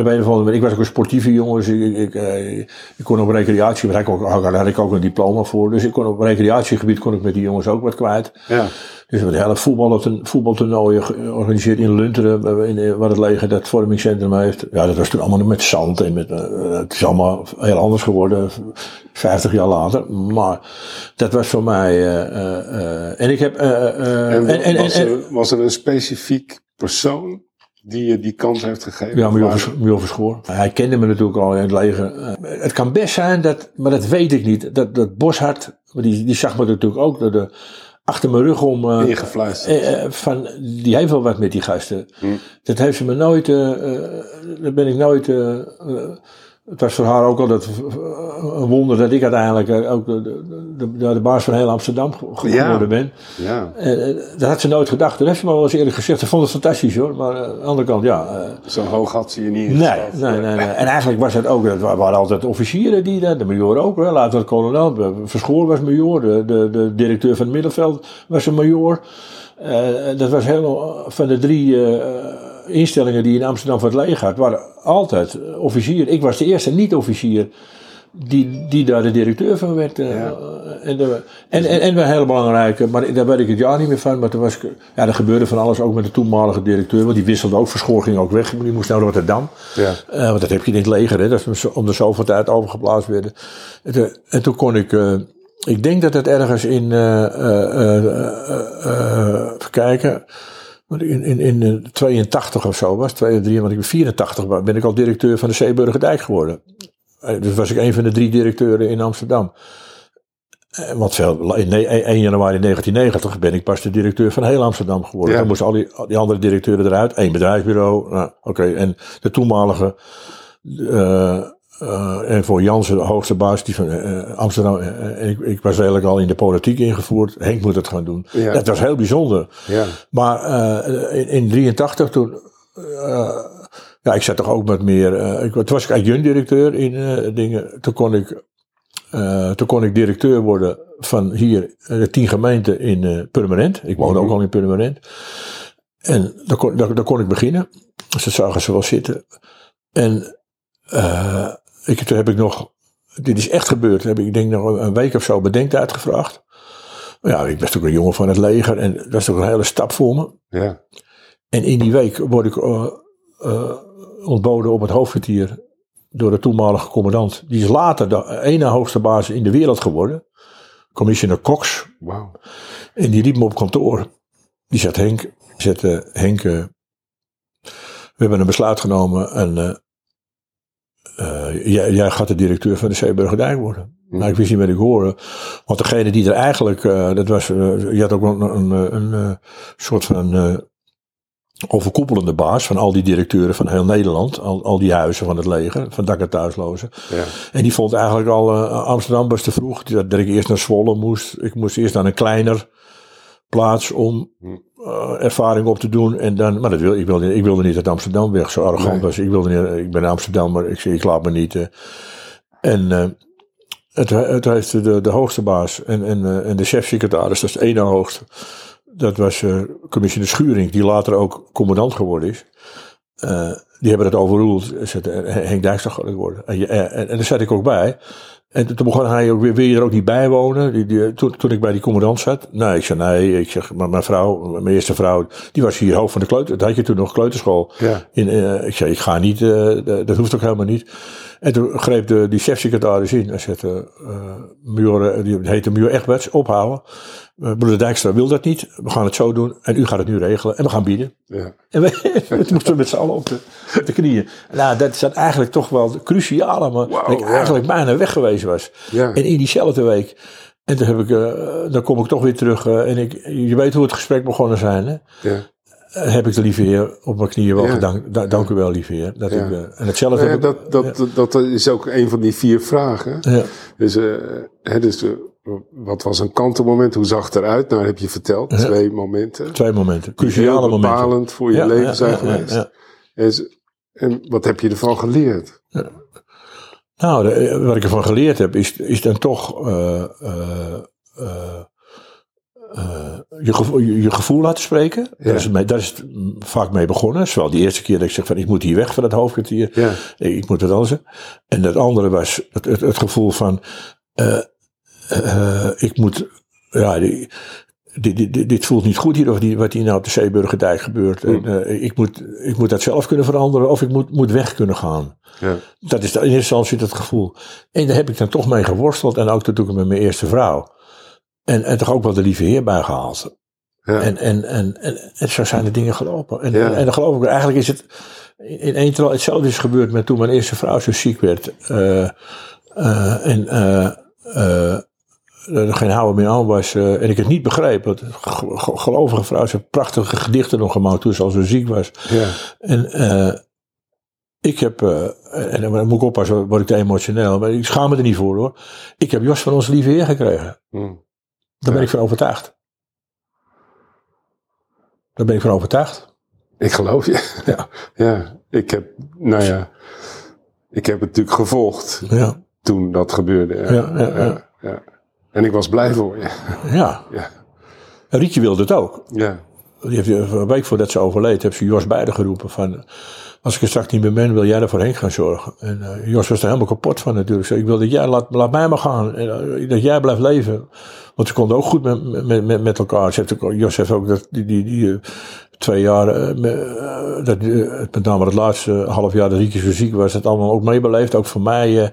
op een of andere manier- ik was ook een sportieve jongen, dus ik, ik, eh, ik kon op recreatie, daar had ik ook, daar had ik ook een diploma voor, dus ik kon op recreatiegebied kon ik met die jongens ook wat kwijt. Ja. Dus we hebben hele voetballen, voetbaltoernooien georganiseerd in Lunteren, in, in- waar het leger dat vormingscentrum heeft. Ja, dat was toen allemaal met zand en met, eh, het is allemaal heel anders geworden, 50 jaar later. Maar dat was voor mij, eh, eh, eh, en ik heb, eh, eh, En, en, en, was, er, was er een specifiek persoon die je die kans heeft gegeven? Ja, Mujol Verschoor. Hij kende me natuurlijk al in het leger. Eh, Het kan best zijn, dat, maar dat weet ik niet, dat, dat Boshart, die, die zag me natuurlijk ook dat de, achter mijn rug om. eh, Ingefluisterd. eh, eh, van, die heeft wel wat met die gasten. Hm. Dat heeft ze me nooit, eh eh, daar ben ik nooit, eh, eh, het was voor haar ook al dat, eh, een wonder dat ik uiteindelijk eh, ook de, de, de, de baas van heel Amsterdam ge- geworden Ja. ben. Ja, Eh, dat had ze nooit gedacht. Dat heeft ze me wel eens eerlijk gezegd. Ze vond het fantastisch hoor. Maar eh, aan de andere kant, ja. eh, zo hoog had ze je niet Nee, nee, nee, nee. En eigenlijk was het ook, wa- waren altijd officieren die dat, de major ook, hè. later het kolonel, Verschoor was major, de, de, de directeur van het middenveld was een major. Dat was heel, van de drie instellingen die in Amsterdam voor het leger had, waren altijd eh, officier. Ik was de eerste niet-officier die, die daar de directeur van werd. eh, Ja. en, de, en, en, en een hele belangrijke, maar daar weet ik het jaar niet meer van. Maar toen was ik, ja, er gebeurde van alles ook met de toenmalige directeur. Want die wisselde ook, Verschoor ging ook weg. Die moest naar Rotterdam. Ja. Eh, want dat heb je in het leger, hè, dat is om de zoveel tijd overgeplaatst werden. En, toen- en toen kon ik, eh, ik denk dat het ergens in, eh, eh, eh, eh, eh, even kijken, in, in, in eh, 82 of zo was, 82, want ik ben 84, was, ben ik al directeur van de Zeeburgerdijk geworden. Eh, Dus was ik een van de drie directeuren in Amsterdam. Eh, Want veel, in ne- 1 januari 1990 ben ik pas de directeur van heel Amsterdam geworden. Ja. Dan moesten al die, andere directeuren eruit. één bedrijfsbureau. Nou, Oké, en de toenmalige. eh, eh, en voor Jansen, de hoogste baas die van eh, Amsterdam. eh, en ik, ik was eigenlijk al in de politiek ingevoerd. Henk moet het gaan doen. Ja. Dat was heel bijzonder. Ja. Maar in, in 83 toen. ja, ik zat toch ook met meer. ik, toen was ik adjunct-directeur in dingen. Toen kon ik. toen kon ik directeur worden van hier de tien gemeenten in Purmerend. Ik woonde ook al in Purmerend. En daar kon, daar, daar kon ik beginnen. Dus dat zagen ze wel zitten. En ik, toen heb ik nog, dit is echt gebeurd, heb ik, ik denk nog een week of zo bedenktijd gevraagd. Ja, ik ben natuurlijk een jongen van het leger en dat is toch een hele stap voor me. Ja. En in die week word ik eh, ontboden op het hoofdkwartier door de toenmalige commandant. Die is later de ene hoogste baas in de wereld geworden. Commissioner Cox. Wauw. En die riep me op kantoor. Die zegt Henk, zegt, eh, Henk we hebben een besluit genomen en eh, jij, jij gaat de directeur van de Zeeburgerdijk worden. Hm. Nou, ik wist niet wat ik hoorde. Want degene die er eigenlijk, eh, dat was, eh, je had ook een, een, een, soort van overkoepelende baas van al die directeuren van heel Nederland. Al, al die huizen van het leger, van dak- en thuislozen. Ja. En die vond eigenlijk al Amsterdam was te vroeg. Dat, dat ik eerst naar Zwolle moest. Ik moest eerst naar een kleiner plaats om Eh, ervaring op te doen. En dan, maar dat wil, ik, wilde, ik wilde niet uit Amsterdam weg. Zo arrogant Nee. was ik. wilde niet, ik ben in Amsterdam, maar ik, ik laat me niet. eh. en eh, het, het heeft de, de hoogste baas en, en, en de chefsecretaris, dat is de ene hoogste. Dat was eh commissioner Schuring, die later ook commandant geworden is. Die hebben dat overroeld. Het, eh, Henk Dijkstra gaat het worden. En, en, en daar zat ik ook bij. En toen begon hij ook weer, wil je er ook niet bij wonen? Die, die, toen, toen ik bij die commandant zat. Nee, ik zei nee. Ik zeg, maar mijn vrouw, mijn eerste vrouw, die was hier hoofd van de kleuter. Dat had je toen nog kleuterschool. Ja. In, eh, ik zei, ik ga niet, eh, dat hoeft ook helemaal niet. En toen greep de, die chefsecretaris in. Hij zette, eh major, eh, die heette major Egberts, ophouden. Uh, broeder Dijkstra wil dat niet. We gaan het zo doen. En u gaat het nu regelen. En we gaan bieden. Ja. En we, we moesten met z'n allen op de, op de knieën. Nou, dat is dan eigenlijk toch wel de cruciale, maar dat ik ja. eigenlijk bijna weg geweest was. Ja. En in diezelfde week. En toen heb ik, eh, dan kom ik toch weer terug. eh, en ik, je weet hoe het gesprek begonnen zijn. Hè? Ja. Eh, heb ik de lieve heer op mijn knieën wel Ja. gedankt. Da- dank u wel, lieve heer. Dat Ja. ik, eh, en hetzelfde Ja, ik- dat, dat, dat, dat is ook een van die vier vragen. ja. Dus, eh, hè, dus wat was een kantelmoment? Hoe zag het eruit? Nou, dat heb je verteld. Twee momenten. Twee momenten. Cruciale momenten. bepalend voor je leven zijn geweest. ja. En, en wat heb je ervan geleerd? Nou, de- wat ik ervan geleerd heb, is, is dan toch je, gevoel, je, je gevoel laten spreken. Ja. Daar, is het mee, daar is het vaak mee begonnen. Zowel die eerste keer dat ik zeg van ik moet hier weg van het hoofdkwartier. Ja. Ik ik moet het anders. En het andere was het, het, het gevoel van eh, eh, ik moet, ja, die, dit, dit, voelt niet goed hier, of die, wat hier nou op de Zeeburgerdijk gebeurt. En, eh, ik, moet, ik moet dat zelf kunnen veranderen, of ik moet, moet weg kunnen gaan. Ja. Dat is in eerste instantie dat gevoel. En daar heb ik dan toch mee geworsteld. En ook toen ik met mijn eerste vrouw. En, en toch ook wel de lieve heer bij gehaald. Ja. En, en, en, en, en zo zijn de dingen gelopen. En, Ja. en, en dan geloof ik, eigenlijk is het in één terwijl hetzelfde is gebeurd met toen mijn eerste vrouw zo ziek werd. eh, eh, en eh, er geen houden meer aan was. en ik het niet begreep. Ge- gelovige vrouw, ze heeft prachtige gedichten nog gemaakt toen ze al zo ziek was. ja. En ik heb, en dan moet ik oppassen, word ik te emotioneel, maar ik schaam me er niet voor hoor. Ik heb Jos van onze lieve heer gekregen. Hm. Daar ben ik van overtuigd. Daar ben ik van overtuigd. Ik geloof je. Ja. Ja, ik heb, nou ja, ik heb het natuurlijk gevolgd Ja, toen dat gebeurde. Ja, Ja, ja, ja. ja. En ik was blij voor je. ja. Ja, En Rietje wilde het ook. ja, Die heeft, eh, een week voordat ze overleed, heeft ze Jos beide geroepen van... Als ik er straks niet meer ben, wil jij er voor Henk gaan zorgen. En eh, Jos was er helemaal kapot van natuurlijk. Ik wil dat jij, laat, laat mij maar gaan. En, eh, dat jij blijft leven. Want ze konden ook goed met, met, met, met elkaar. Jos heeft ook dat, die, die, die eh, twee jaar, dat, met name het laatste half jaar dat Rietje zo ziek was, dat allemaal ook meebeleefd. Ook voor mij.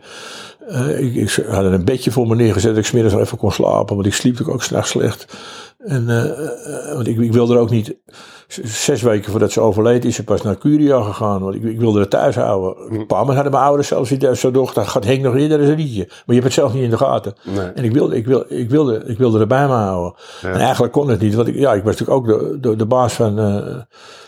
ik, ik had een bedje voor me neergezet dat ik smiddags even kon slapen. Want ik sliep ook, s'nachts slecht. En, want ik, ik wilde er ook niet. Zes weken voordat ze overleed, is ze pas naar Curia gegaan. Want ik, ik wilde het thuis houden. Een paar moment hadden mijn ouders zelfs niet zo doch. Dat gaat Henk nog eerder eens een liedje. Maar je hebt het zelf niet in de gaten. nee. En ik wilde, ik wilde, ik wilde, ik wilde er bij me houden. Ja. En eigenlijk kon het niet. Want ik, ja, ik was natuurlijk ook de, de, de baas van, eh,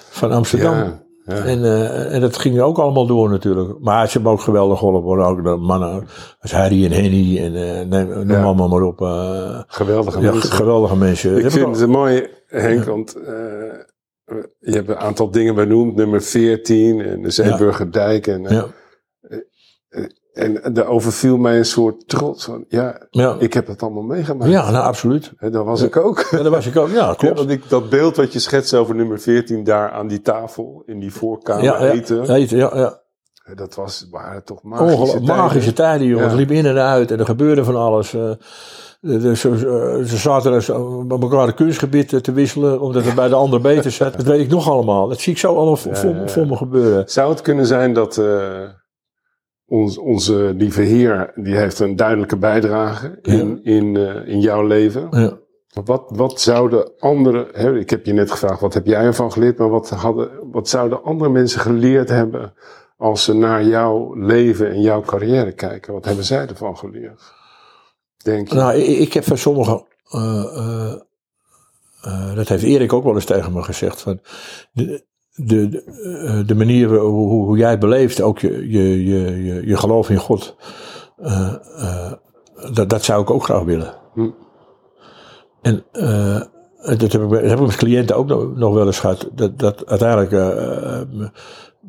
van Amsterdam. Ja, ja. En, eh, en dat ging ook allemaal door natuurlijk. Maar ze hebben ook geweldig geholpen. Ook de mannen als Harry en Henny. En neem, noem Ja. allemaal maar op. Geweldige ja, mensen. geweldige mensen. Ik vind het mooi, Henk, want je hebt een aantal dingen benoemd. Nummer 14 en de Zeeburgerdijk. En, eh, ja, en daar overviel mij een soort trots. Van, ja, ja. ik heb dat allemaal meegemaakt. ja, nou absoluut. Hè, dat was ik ook. Ja, dat was ik ook. Ja, klopt. want ik, dat beeld wat je schetst over nummer 14 daar aan die tafel, in die voorkamer eten. eten, ja, ja. Dat was, waren toch magische tijden. magische tijden, jongens. Ja. Liep in en uit en er gebeurde van alles. eh. De- de- ze, zaten er zo met elkaar het kunstgebied te wisselen, omdat het bij de ander beter zat. Dat weet ik nog allemaal. Dat zie ik zo allemaal voor, me gebeuren. Zou het kunnen zijn dat eh, ons, onze lieve Heer, die heeft een duidelijke bijdrage in, in, eh, in jouw leven. Ja. Wat, wat zouden andere, hè, ik heb je net gevraagd, wat heb jij ervan geleerd, maar wat, hadden, wat zouden andere mensen geleerd hebben als ze naar jouw leven en jouw carrière kijken? Wat hebben zij ervan geleerd? Denk je? Nou, ik, ik heb van sommigen. eh, eh, eh, dat heeft Erik ook wel eens tegen me gezegd. Van de, de, de, manier hoe, hoe, jij het beleeft, ook je, je, je, je, geloof in God. dat, dat zou ik ook graag willen. Hm. En dat, heb ik, dat heb ik met cliënten ook nog, nog wel eens gehad. Dat, dat uiteindelijk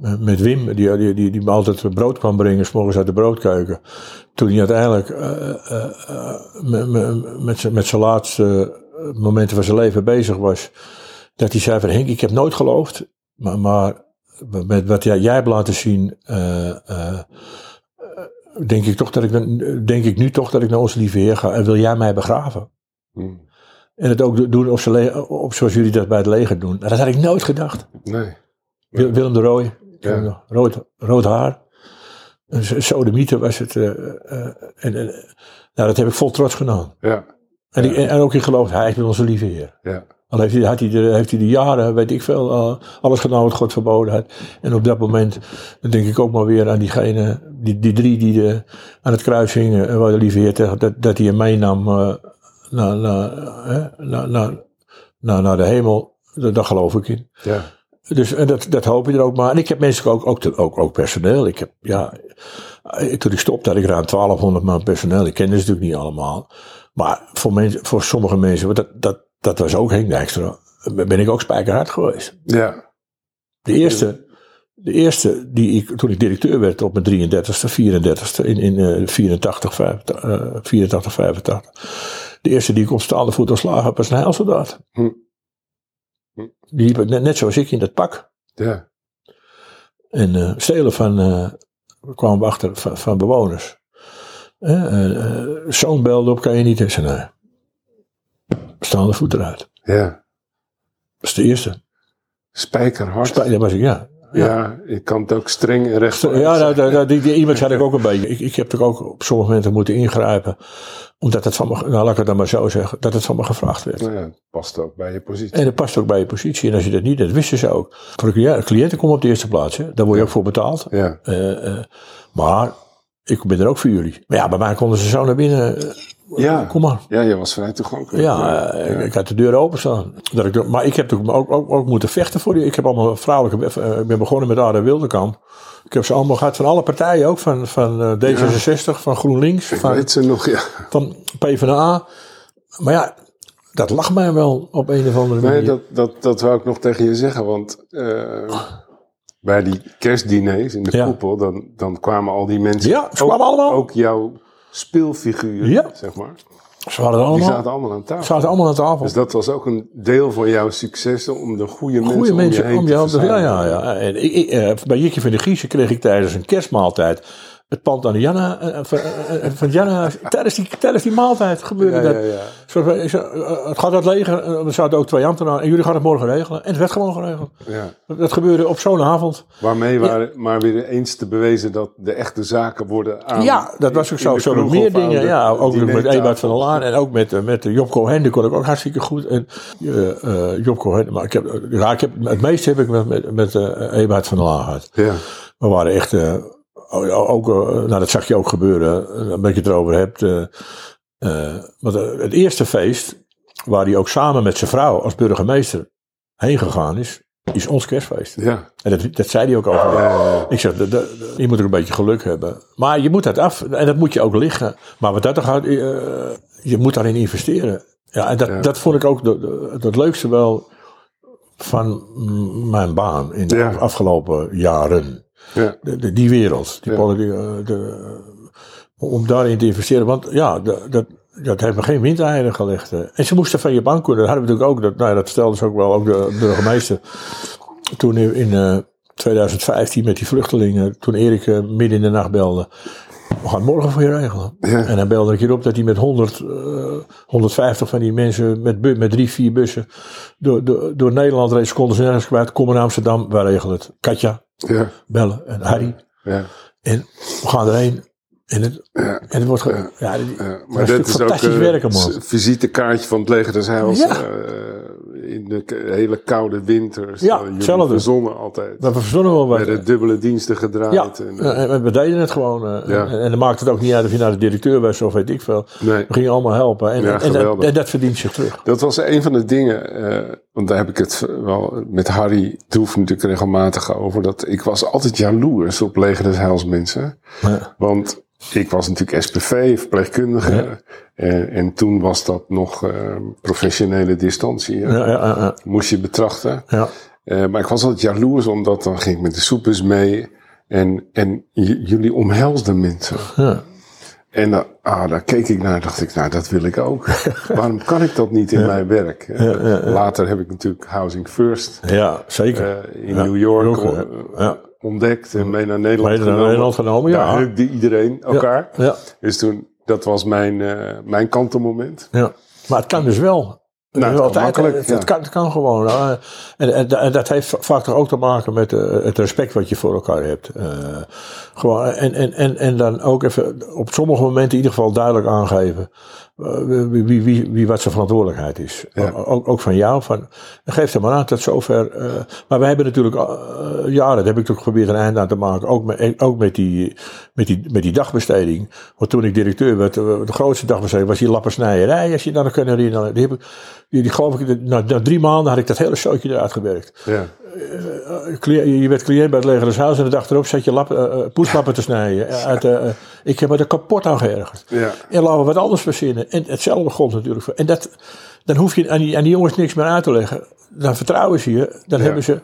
met Wim, die, die, die, die me altijd brood kwam brengen, s morgens uit de broodkeuken. Toen hij uiteindelijk eh, eh, eh, met, met, zijn- laatste momenten van zijn leven bezig was. Dat hij zei van Henk, ik heb nooit geloofd. Maar, maar met wat jij, jij hebt laten zien, denk, ik toch dat ik, denk ik nu toch dat ik naar onze lieve Heer ga. En wil jij mij begraven? Hm. En het ook doen op, zoals jullie dat bij het leger doen. Nou, dat had ik nooit gedacht. Nee. Wil- Willem de Rooij, Ja. rood, rood haar. Een sodemieter was het. eh, eh, en, en, nou, dat heb ik vol trots gedaan. Ja. En, ik, en ook in geloof, hij is met onze lieve Heer. Ja. Al heeft hij, had hij, de, heeft hij de jaren, weet ik veel, alles gedaan wat God verboden had. En op dat moment, dan denk ik ook maar weer aan diegene, die, die drie die de, aan het kruis hingen. En waar de lieve Heer tegen, dat, dat hij hem meenam eh, naar, naar, hè, naar, naar, naar, naar de hemel. Dat, daar geloof ik in. Ja. Dus en dat, dat hoop je er ook maar. En ik heb mensen ook, ook, ook, ook personeel. Ik heb, ja, toen ik stopte had ik ruim 1200 man personeel. Ik kende ze natuurlijk niet allemaal. Maar voor, mensen, voor sommige mensen, dat, dat, dat was ook Henk Dijkstra, ben ik ook spijkerhard geweest. Ja. De eerste, de eerste die ik, toen ik directeur werd op mijn 33ste, 34ste, in, in eh, 84, 85, eh, 84, 85. De eerste die ik op staande voet ontslagen heb, was een heilsoldaat. Hm. Die liep net, net zoals ik in dat pak. Ja. En eh, stelen van, eh, kwamen we achter, van, van bewoners. Eh, Zo'n belde op, kan je niet eens. Nee. Staande voet eruit. Ja. Dat is de eerste. Spijkerhard. Dat was ik, ja. Ja, ik kan het ook streng en recht. Ja, nou, nou, nou, die, die image had ik ook een beetje. Ik, ik heb er ook op sommige momenten moeten ingrijpen. Omdat het van me, nou laat ik het dan maar zo zeggen, dat het van me gevraagd werd. Nou ja, het past ook bij je positie. En dat past ook bij je positie. En als je dat niet, dat wisten ze ook. Voor de cliënt- cliënten komen op de eerste plaats. Hè. Daar word je ook voor betaald. Ja, Eh, eh, maar ik ben er ook voor jullie. Maar ja, bij mij konden ze zo naar binnen. Ja. Kom maar. ja je was vrij toegankelijk. Ja, eh, Ik, ik had de deur openstaan. Dat ik, maar ik heb ook, ook, ook, ook moeten vechten voor die. Ik heb allemaal vrouwelijke. eh, ik ben begonnen met Aarde Wildekamp. Ik heb ze allemaal gehad van alle partijen ook. Van, van eh, D66, van GroenLinks, Ik van, weet ze nog, ja. van PvdA. Maar ja, dat lag mij wel op een of andere manier. Nee, dat, dat, dat wou ik nog tegen je zeggen, want bij die kerstdiners in de Ja. koepel, dan, dan kwamen al die mensen. Ja, ze ook, kwamen allemaal. Ook jouw speelfiguren, Ja. zeg maar. Ze waren Die allemaal, zaten allemaal aan tafel. zaten allemaal aan tafel. Dus dat was ook een deel van jouw succes om de goede mensen Goede om mensen je heen om te heen. Ja, ja, ja. En ik, ik, eh, bij Jikje van de Giezen kreeg ik tijdens een kerstmaaltijd het pand aan de Janna, eh, van, eh, eh, van Janna. Tijdens die, tijdens die maaltijd gebeurde Ja, dat. ja, ja. Eh, eh, het gaat uit leger, eh, er zaten ook twee ambtenaren en jullie gaan het morgen regelen. En het werd gewoon geregeld. ja. Dat, dat gebeurde op zo'n avond. Waarmee waren maar weer eens te bewezen dat de echte zaken worden aan. ja, dat was ook zo. Zo meer dingen. de Ja, ook met. Ebert van der Laan en ook met, eh, met eh, Job Cohen. Die kon ik ook hartstikke goed. En uh, uh, Job Cohen, maar ik heb, ja, ik heb, het meeste heb ik met, met, met uh, Ebert van der Laan gehad. Ja. We waren echt, ook, nou dat zag je ook gebeuren, een beetje het erover hebt. Uh, want het eerste feest, waar hij ook samen met zijn vrouw als burgemeester heen gegaan is, is ons kerstfeest. Ja. En dat, dat zei hij ook. Ja, ja. Ik zeg, je moet er een beetje geluk hebben. Maar je moet dat af, en dat moet je ook liggen. Maar wat dat toch uh, je moet daarin investeren. Ja, en dat, ja. dat vond ik ook het leukste wel van mijn baan in de ja. afgelopen jaren. Ja. De, de, die wereld, die politiek, de, om daarin te investeren. Want ja, dat, dat heeft me geen windeieren gelegd. En ze moesten van je bank kunnen. Dat hadden we natuurlijk ook. Dat, nou ja, dat stelde ze ook wel, ook de burgemeester. Toen in uh, 2015 met die vluchtelingen, toen Erik uh, midden in de nacht belde. We gaan het morgen voor je regelen. Ja. En dan belde ik hierop dat hij met 100, uh, 150 van die mensen met, met drie, vier bussen door, door, door Nederland reed. Ze konden ze nergens kwijt. Kom naar Amsterdam, wij regelen het. Katja, ja. bellen en Harry. Ja. En we gaan erheen. En het, ja. en het wordt. Ja. Maar dat is fantastisch ook uh, werken, man. visitekaartje van het leger des Heils. Ja. Uh, in de hele koude winters. Ja, uh, hetzelfde. verzonnen altijd. We verzonnen wel wat. Met dubbele diensten gedraaid. Ja, en, en, we deden het gewoon. Ja. En, en dan maakt het ook niet uit of je naar de directeur was of weet ik veel. Nee. We gingen allemaal helpen. En, Ja, en, dat, en dat verdient zich terug. Dat was een van de dingen, eh, want daar heb ik het wel met Harry Droef natuurlijk regelmatig over. Dat ik was altijd jaloers op Leger des Heils mensen. Ja. Want ik was natuurlijk SPV, verpleegkundige. Ja. En, en toen was dat nog eh, professionele distantie. Ja, ja, ja, Moest je betrachten. ja. Eh, maar ik was altijd jaloers, omdat dan ging ik met de soepers mee. En, en jullie omhelsden mensen. ja. En dan, ah, daar keek ik naar en dacht ik, nou, dat wil ik ook. Waarom kan ik dat niet in mijn werk? Later heb ik natuurlijk Housing First ja zeker. eh, in New York York, ja. Ontdekt en mee naar Nederland Mee naar genomen. Nederland genomen, ja. Daar hukte iedereen elkaar. Ja, Dus toen, dat was mijn, eh mijn kantelmoment. ja. Maar het kan dus wel. Nou, Het kan makkelijk, het, ja. het, kan, het kan gewoon. Uh, en, en, en dat heeft vaak toch ook te maken met uh, het respect wat je voor elkaar hebt. Uh, gewoon, en, en, en, en dan ook even op sommige momenten in ieder geval duidelijk aangeven. Uh, wie, wie, wie, wie wat zijn verantwoordelijkheid is. Ja. Ook, ook van jou. Van, geef er maar aan tot zover. Uh, maar wij hebben natuurlijk uh, jaren, daar heb ik toch geprobeerd een einde aan te maken. Ook met, ook met, die, met, die, met die dagbesteding. Want toen ik directeur werd, de grootste dagbesteding was die lappersnijerij. Als je dan nog kan herinneren. Die, heb ik, die, die geloof ik, na, na drie maanden had ik dat hele zootje eruit gewerkt. Ja. Uh, je werd cliënt bij het leger des huis en de dag erop zat je lap, poeslappen te snijden. Uit, ik heb me er kapot aan geërgerd. Ja. En laten we wat anders verzinnen. En hetzelfde gold natuurlijk. voor. En dat, dan hoef je aan die, aan die jongens niks meer uit te leggen. Dan vertrouwen ze je. Dan Ja. hebben ze,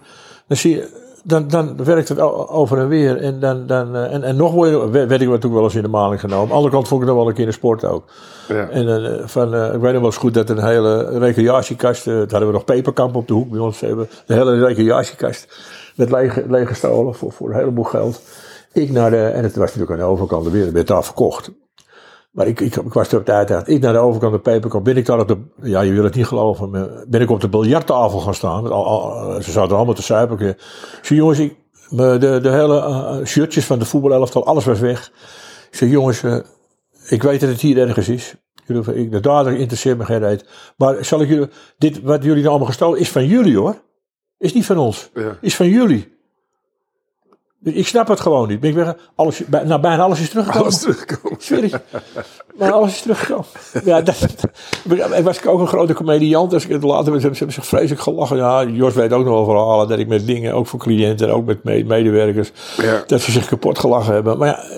dan zie je, dan, dan werkt het over en weer. En, dan, dan, eh, en, en nog word je, werd ik natuurlijk wel eens in de maling genomen. Aan de andere kant vond ik het nog wel een keer in de sport ook. Ja. En eh, van, eh, ik weet nog wel eens goed dat een hele recreatiekast, toen hadden we nog peperkamp op de hoek bij ons. Hebben de hele recreatiekast met lege, lege stolen voor, voor een heleboel geld. Ik naar de, en het was natuurlijk aan de overkant de wereld, werd daar verkocht. Maar ik, ik, ik was er op de uiteraard. Ik naar de overkant de peperkamp. Ben ik daar op de, ja je wil het niet geloven, maar ben ik op de biljarttafel gaan staan. Met al, al- ze zaten allemaal te suipen. Ik zei jongens, ik, de, de hele eh, shirtjes van de voetbalelftal, alles was weg. Ik zei jongens, eh, ik weet dat het hier ergens is. Jullie- Ik, de dader interesseert me geen reet. Maar zal ik jullie, dit wat jullie nou allemaal gestolen is van jullie hoor. Is niet van ons. Ja. Is van jullie. Dus Ik snap het gewoon niet. Ben ik weg, alles, nou, bijna alles is teruggekomen. Alles. Zweer ik. Maar alles is teruggekomen. Ja, dat, ik was ook een grote comediant. Als ik het later ze hebben zich vreselijk gelachen. Ja, Jos weet ook nog wel verhalen dat ik met dingen, ook voor cliënten, ook met me- medewerkers, Ja. dat ze zich kapot gelachen hebben. Maar ja, eh,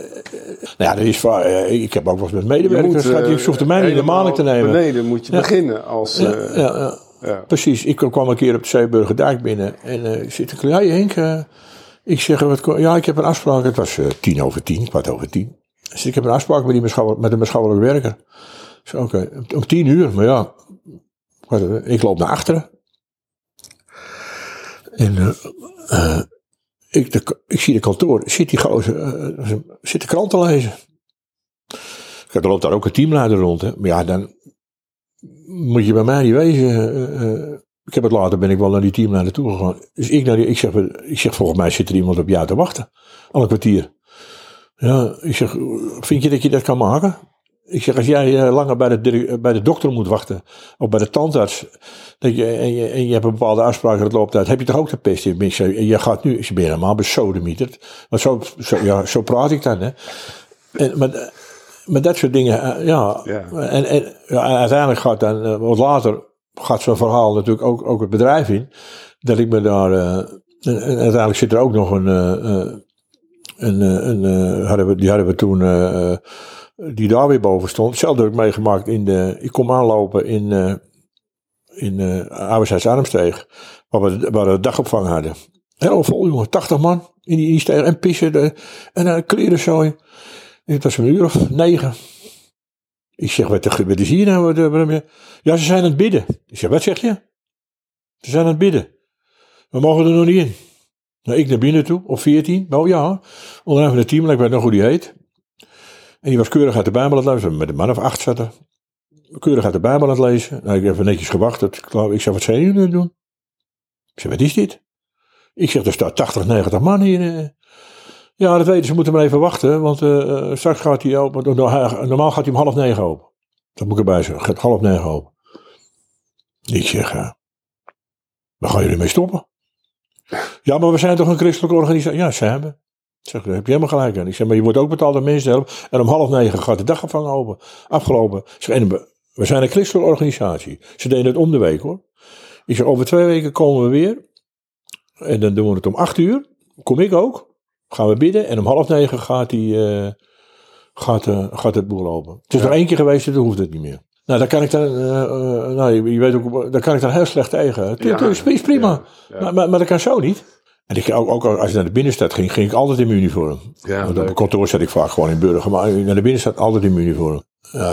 nou ja, dat is. Eh, Ik heb ook wel eens met Je medewerkers gehad. eh, Die zochten mij niet in de helemaal maling te nemen. Beneden moet je Ja. beginnen als. Ja, eh, ja, ja. Precies, ik kwam een keer op de Zeeburger Dijk binnen en eh zit ik, ja Henk, ik zeg, wat, ja ik heb een afspraak, het was eh, tien over tien, kwart over tien. Dus ik heb een afspraak met, die met een beschouwelijk werker. Ik oké, om tien uur, maar ja, eh, ik loop naar achteren. En eh, ik, ik zie de kantoor, zit die gozer, zit de krant te lezen. Kijk, er loopt daar ook een teamleider rond, hè. Maar ja, dan moet je bij mij niet wezen. Ik heb het later, ben ik wel naar die teamleider toe gegaan. Dus ik, naar die, ik, zeg, ik zeg, volgens mij zit er iemand op jou te wachten. Al een kwartier. Ja, ik zeg, vind je dat je dat kan maken? Ik zeg, als jij eh, langer bij de, bij de dokter moet wachten, of bij de tandarts, dat je, en, je, en je hebt een bepaalde afspraak, dat loopt uit, heb je toch ook de pest in? Ik zeg, je gaat nu, je bent helemaal besodemieterd. Maar zo, zo, ja, zo praat ik dan, hè. En, maar, maar dat soort dingen, eh, ja. Ja. En, en ja, uiteindelijk gaat dan, eh, wat later, gaat zo'n verhaal natuurlijk ook, ook het bedrijf in. Dat ik me daar, eh, en, uiteindelijk zit er ook nog een, eh, eh, een, een hadden we, die hadden we toen, die daar weer boven stond. Hetzelfde heb ik meegemaakt in de, ik kom aanlopen in, eh in eh Arbeidsheids Armsteeg, waar we, waar dagopvang hadden. Helemaal vol jongen, 80 man in die, in en pissen de, en uh, kleren zooi. Het was een uur of negen. Ik zeg, wat, wat is hier nou? Ja, ze zijn aan het bidden. Ik zeg, wat zeg je? Ze zijn aan het bidden. We mogen er nog niet in. Nou, ik naar binnen toe, of 14. Oh ja, onder een van de team, ik weet nog hoe die heet. En die was keurig uit de Bijbel aan het lezen. Met een man of acht zat er. Keurig uit de Bijbel aan het lezen. Nou, ik heb even netjes gewacht. Ik zeg, wat zijn jullie het doen? Ik zeg, wat is dit? Ik zeg, er staat 80, 90 man hier. Eh. Ja, dat weten ze, moeten maar even wachten. Want eh, eh, straks gaat hij open. Normaal gaat hij om half negen open. Dat moet ik erbij zeggen. Gaat half negen open. Ik zeg, ja. Waar gaan jullie mee stoppen? Ja, maar we zijn toch een christelijke organisatie? Ja, we. Ik zeg, daar heb je helemaal gelijk aan. Ik zeg, maar je wordt ook betaald om mensen. En om half negen gaat de dagopvang open. Afgelopen. Zeg, we zijn een christelijke organisatie. Ze deden het om de week hoor. Ik zeg, over twee weken komen we weer. En dan doen we het om acht uur. Kom ik ook. Gaan we bidden. En om half negen gaat, die, eh, gaat, eh, gaat het boel open. Het is Ja. er één keer geweest en toen hoeft het niet meer. Nou, daar kan ik dan, eh, nou, je, je weet ook, daar kan ik dan heel slecht tegen. Het Ja. is, prima. Maar, maar, maar dat kan zo niet. En ik, ook, ook als je naar de binnenstad ging, ging ik altijd in mijn uniform. Ja, Want op het kantoor zat ik vaak gewoon in burger. Maar naar de binnenstad altijd in mijn uniform.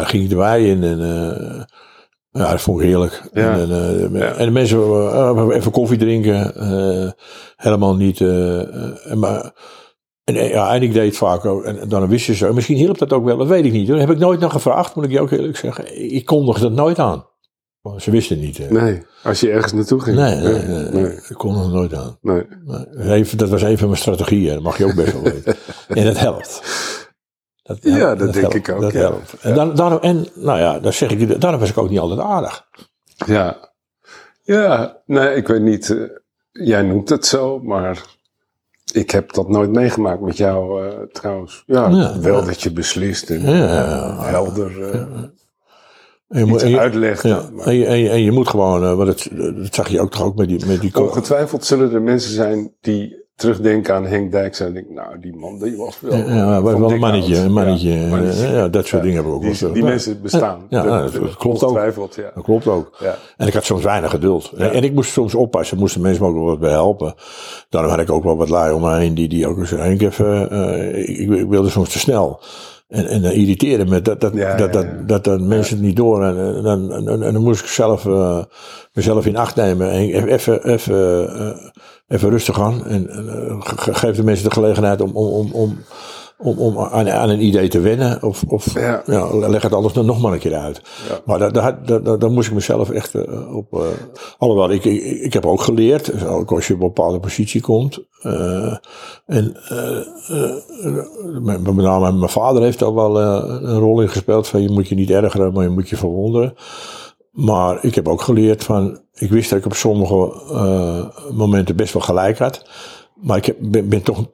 Ging ik erbij in en ja, dat vond ik heerlijk. Ja. En, Ja. en de mensen even koffie drinken. helemaal niet. maar, en, eh, ja, en ik deed het vaak ook. En, dan wisten ze. Misschien hielp dat ook wel, dat weet ik niet. Dat heb ik nooit nog gevraagd, moet ik je ook eerlijk zeggen. Ik kondigde dat nooit aan. Ze wisten niet. eh. Nee, als je ergens naartoe ging. Nee, nee, nee, nee. ik kondigde het nooit aan. nee. Even- dat was een van mijn strategieën, dat mag je ook best wel weten. En dat helpt. Dat, Ja, dat denk helpt, ik ook, Dat ja. helpt. En, dan, daarom, en nou ja, dan zeg ik je, daarom was ik ook niet altijd aardig. Ja. Ja, nee, ik weet niet. eh, jij noemt het zo, maar ik heb dat nooit meegemaakt met jou eh, trouwens. Ja, Ja, wel ja. dat je beslist en Ja, helder eh, En je, en je, uitlegt. ja, maar en je, en je, en je moet gewoon, eh, want dat, dat zag je ook toch ook met die, met die ongetwijfeld zullen er mensen zijn die terugdenk aan Henk Dijkstra, denk ik, nou, die man, die was wel... Ja, ja, was wel een mannetje. Een mannetje. Ja, mannetje. Ja, dat soort dingen heb ik ook. Die, die Ja. mensen bestaan. Ja, ja, dat klopt ook. Dat klopt ook. ja. En ik had soms weinig geduld. En ik moest soms oppassen. Moesten mensen me ook wel wat bij helpen. Daarom had ik ook wel wat lui om me heen. Die, die ook eens even... eh, ik, ik wilde soms te snel. En, en dan irriteerde me dat, dat, Ja, dat, dat, ja. dat, dat mensen het niet door. En, dan- en, en, en dan moest ik zelf, eh, mezelf in acht nemen. En even, even, eh, even rustig aan. En, en eh, ge- ge- geef de mensen de gelegenheid om, om, om, om, om, om aan, aan een idee te wennen. Of, of Ja. ja. leg het anders nog maar een keer uit. Ja. Maar daar, daar, daar, daar, daar moest ik mezelf echt eh, op. eh alhoewel, ik, ik, ik heb ook geleerd, dus ook als je op een bepaalde positie komt. en met, met name mijn vader heeft daar wel een rol in gespeeld. Van je moet je niet ergeren, maar je moet je verwonderen. Maar ik heb ook geleerd van. Ik wist dat ik op sommige eh, momenten best wel gelijk had. Maar ik heb, ben, ben toch,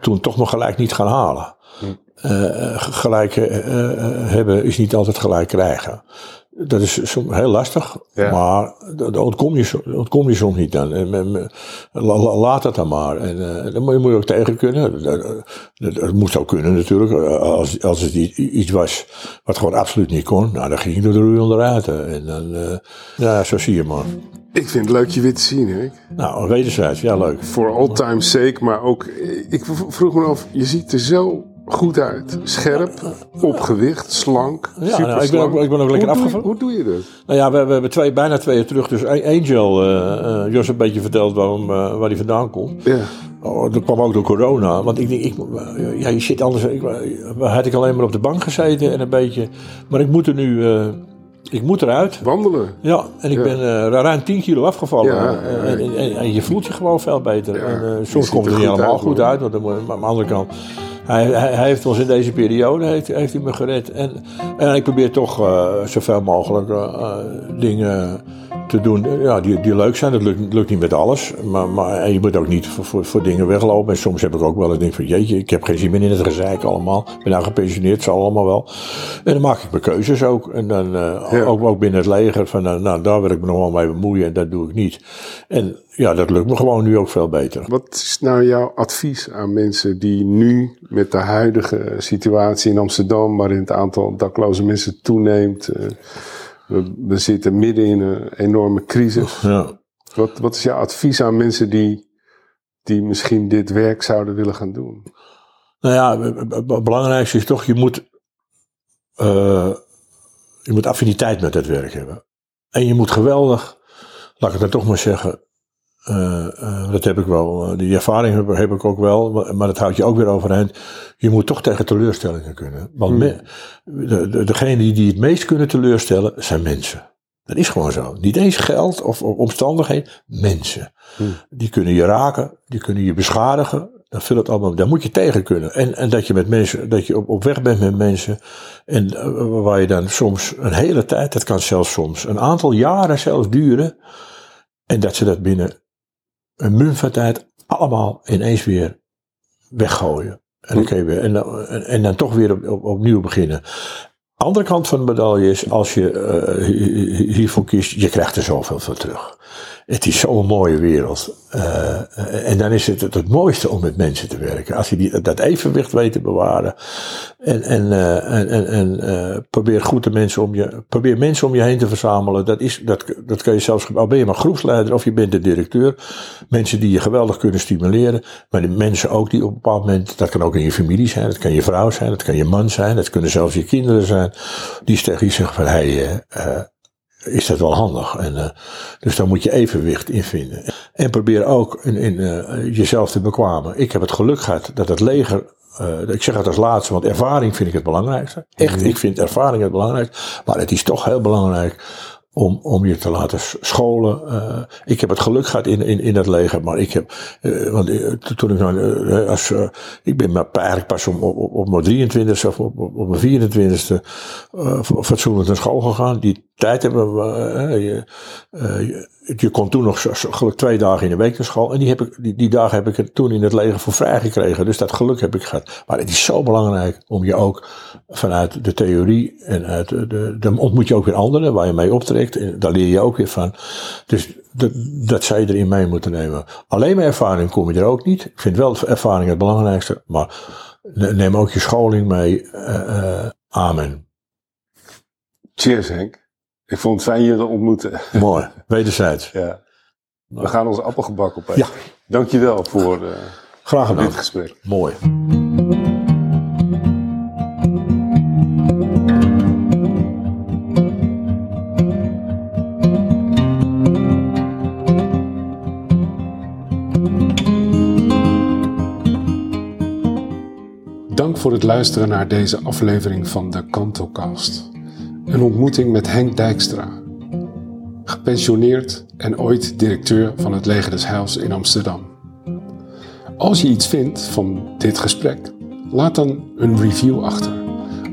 toen toch nog gelijk niet gaan halen. Gelijk eh, eh, hebben is niet altijd gelijk krijgen. Dat is soms heel lastig, Ja. maar daar ontkom je, ontkom je soms niet aan. En, en, la- la- laat het dan maar. En eh, dan moet je, moet je ook tegen kunnen. Dat, dat, dat moest ook kunnen natuurlijk. Eh, Als, als het iets was wat gewoon absoluut niet kon, nou, dan ging je door de roei onderuit. En dan, eh, ja, zo zie je maar. Ik vind het leuk je weer te zien, Erik. Nou, wederzijds, ja, leuk. For all time's sake, maar ook... Ik vroeg me af, je ziet er zo goed uit. Scherp, op gewicht, slank, Ja, super nou, ik ben ook- ik ben ook lekker afgevallen. hoe doe je dat? Nou ja, we, we hebben twee, bijna twee jaar terug. Dus Angel, eh, Jos een beetje verteld waarom, eh, waar hij vandaan komt. Ja, Oh, dat kwam ook door corona. Want ik denk, ik, ja, je zit anders. Ik, had ik alleen maar op de bank gezeten en een beetje. Maar ik moet er nu. ik moet eruit. wandelen. Ja, en ik Ja. ben ruim 10 kilo afgevallen. Ja, En- en, en, en je voelt je gewoon veel beter. En, soms komt het niet helemaal goed uit. Want dan, maar aan de andere kant. Hij, hij, heeft ons in deze periode heeft, heeft hij me gered. En, en ik probeer toch eh, zoveel mogelijk eh, eh, dingen te doen eh, ja, die, die leuk zijn. Dat lukt, lukt niet met alles. Maar, maar en je moet ook niet voor, voor, voor dingen weglopen. En soms heb ik ook wel eens denk van jeetje, ik heb geen zin meer in het gezeik allemaal. Ik ben nou gepensioneerd, zal allemaal wel. En dan maak ik mijn keuzes ook. En dan eh, Ja. ook, ook binnen het leger van nou, nou, daar wil ik me nog wel mee bemoeien en dat doe ik niet. En ja, dat lukt me gewoon nu ook veel beter. Wat is nou jouw advies aan mensen die nu met de huidige situatie in Amsterdam, waarin het aantal dakloze mensen toeneemt, eh, we, we zitten midden in een enorme crisis. Ja. Wat, wat is jouw advies aan mensen die, die misschien dit werk zouden willen gaan doen? Nou ja, het belangrijkste is toch, je moet, eh, je moet affiniteit met het werk hebben. En je moet geweldig, laat ik het dan toch maar zeggen, eh, eh, dat heb ik wel, eh, die ervaring heb, heb ik ook wel, maar, maar dat houdt je ook weer overeind. Je moet toch tegen teleurstellingen kunnen. Want me- de, de, degenen die, die het meest kunnen teleurstellen, zijn mensen. Dat is gewoon zo. Niet eens geld of, of omstandigheden, mensen. Die kunnen je raken, die kunnen je beschadigen. Dan vul het allemaal, daar moet je tegen kunnen. En, en dat je met mensen, dat je op, op weg bent met mensen. En waar je dan soms een hele tijd, dat kan zelfs soms een aantal jaren zelfs duren. En dat ze dat binnen een munt van tijd allemaal ineens weer weggooien. En dan, je weer, en, dan- en, dan toch weer op, op, opnieuw beginnen. Andere kant van de medaille is, als je eh, hi- hi- hiervoor kiest, je krijgt er zoveel voor terug. Het is zo'n mooie wereld. Eh, en dan is het, het mooiste om met mensen te werken. Als je die, dat evenwicht weet te bewaren. En, en, eh, en, en, eh, probeer goed de mensen om je, probeer mensen om je heen te verzamelen. Dat, is, dat, dat kun je zelfs, al ben je maar groepsleider of je bent de directeur. Mensen die je geweldig kunnen stimuleren. Maar de mensen ook die op een bepaald moment, dat kan ook in je familie zijn. Dat kan je vrouw zijn, dat kan je man zijn. Dat kunnen zelfs je kinderen zijn. Die tegen je zeggen van, hé, is dat wel handig. En, eh, dus daar moet je evenwicht in vinden. En probeer ook in, in, eh, jezelf te bekwamen. Ik heb het geluk gehad dat het leger. eh, ik zeg het als laatste, want ervaring vind ik het belangrijkste. Echt, ik vind ervaring het belangrijkste. Maar het is toch heel belangrijk om, om je te laten scholen. Eh, ik heb het geluk gehad in, in, in dat leger, maar ik heb, eh, want eh, to- toen ik nou, als, ik ben maar eigenlijk pas om, op, op, mijn 23 of op, op, mijn 24 e fatsoenlijk naar school gegaan. Die tijd hebben we, je, eh, kon toen nog zo- zo- geluk twee dagen in de week naar school. En die, heb ik, die, dagen heb ik het toen in het leger voor vrij gekregen. Dus dat geluk heb ik gehad. Maar het is zo belangrijk om je ook vanuit de theorie en uit de, de, dan ontmoet je ook weer anderen waar je mee optrekt. En daar leer je ook weer van. Dus dat, dat zou je erin mee moeten nemen. Alleen maar ervaring kom je er ook niet. Ik vind wel ervaring het belangrijkste, maar neem ook je scholing mee. Uh, amen. Cheers Henk. Ik vond het fijn je te ontmoeten. Mooi, wederzijds. ja. We gaan onze appelgebak opeten. Ja. Dankjewel voor, uh, Graag gedaan. dit gesprek. Mooi. Dank voor het luisteren naar deze aflevering van de Kantocast. Een ontmoeting met Henk Dijkstra. Gepensioneerd en ooit directeur van het Leger des in Amsterdam. Als je iets vindt van dit gesprek, laat dan een review achter.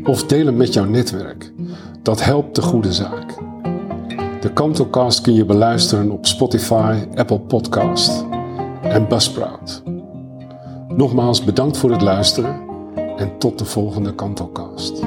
Of deel hem met jouw netwerk. Dat helpt de goede zaak. De Kantocast kun je beluisteren op Spotify, Apple Podcast en Buzzsprout. Nogmaals bedankt voor het luisteren en tot de volgende Kantocast.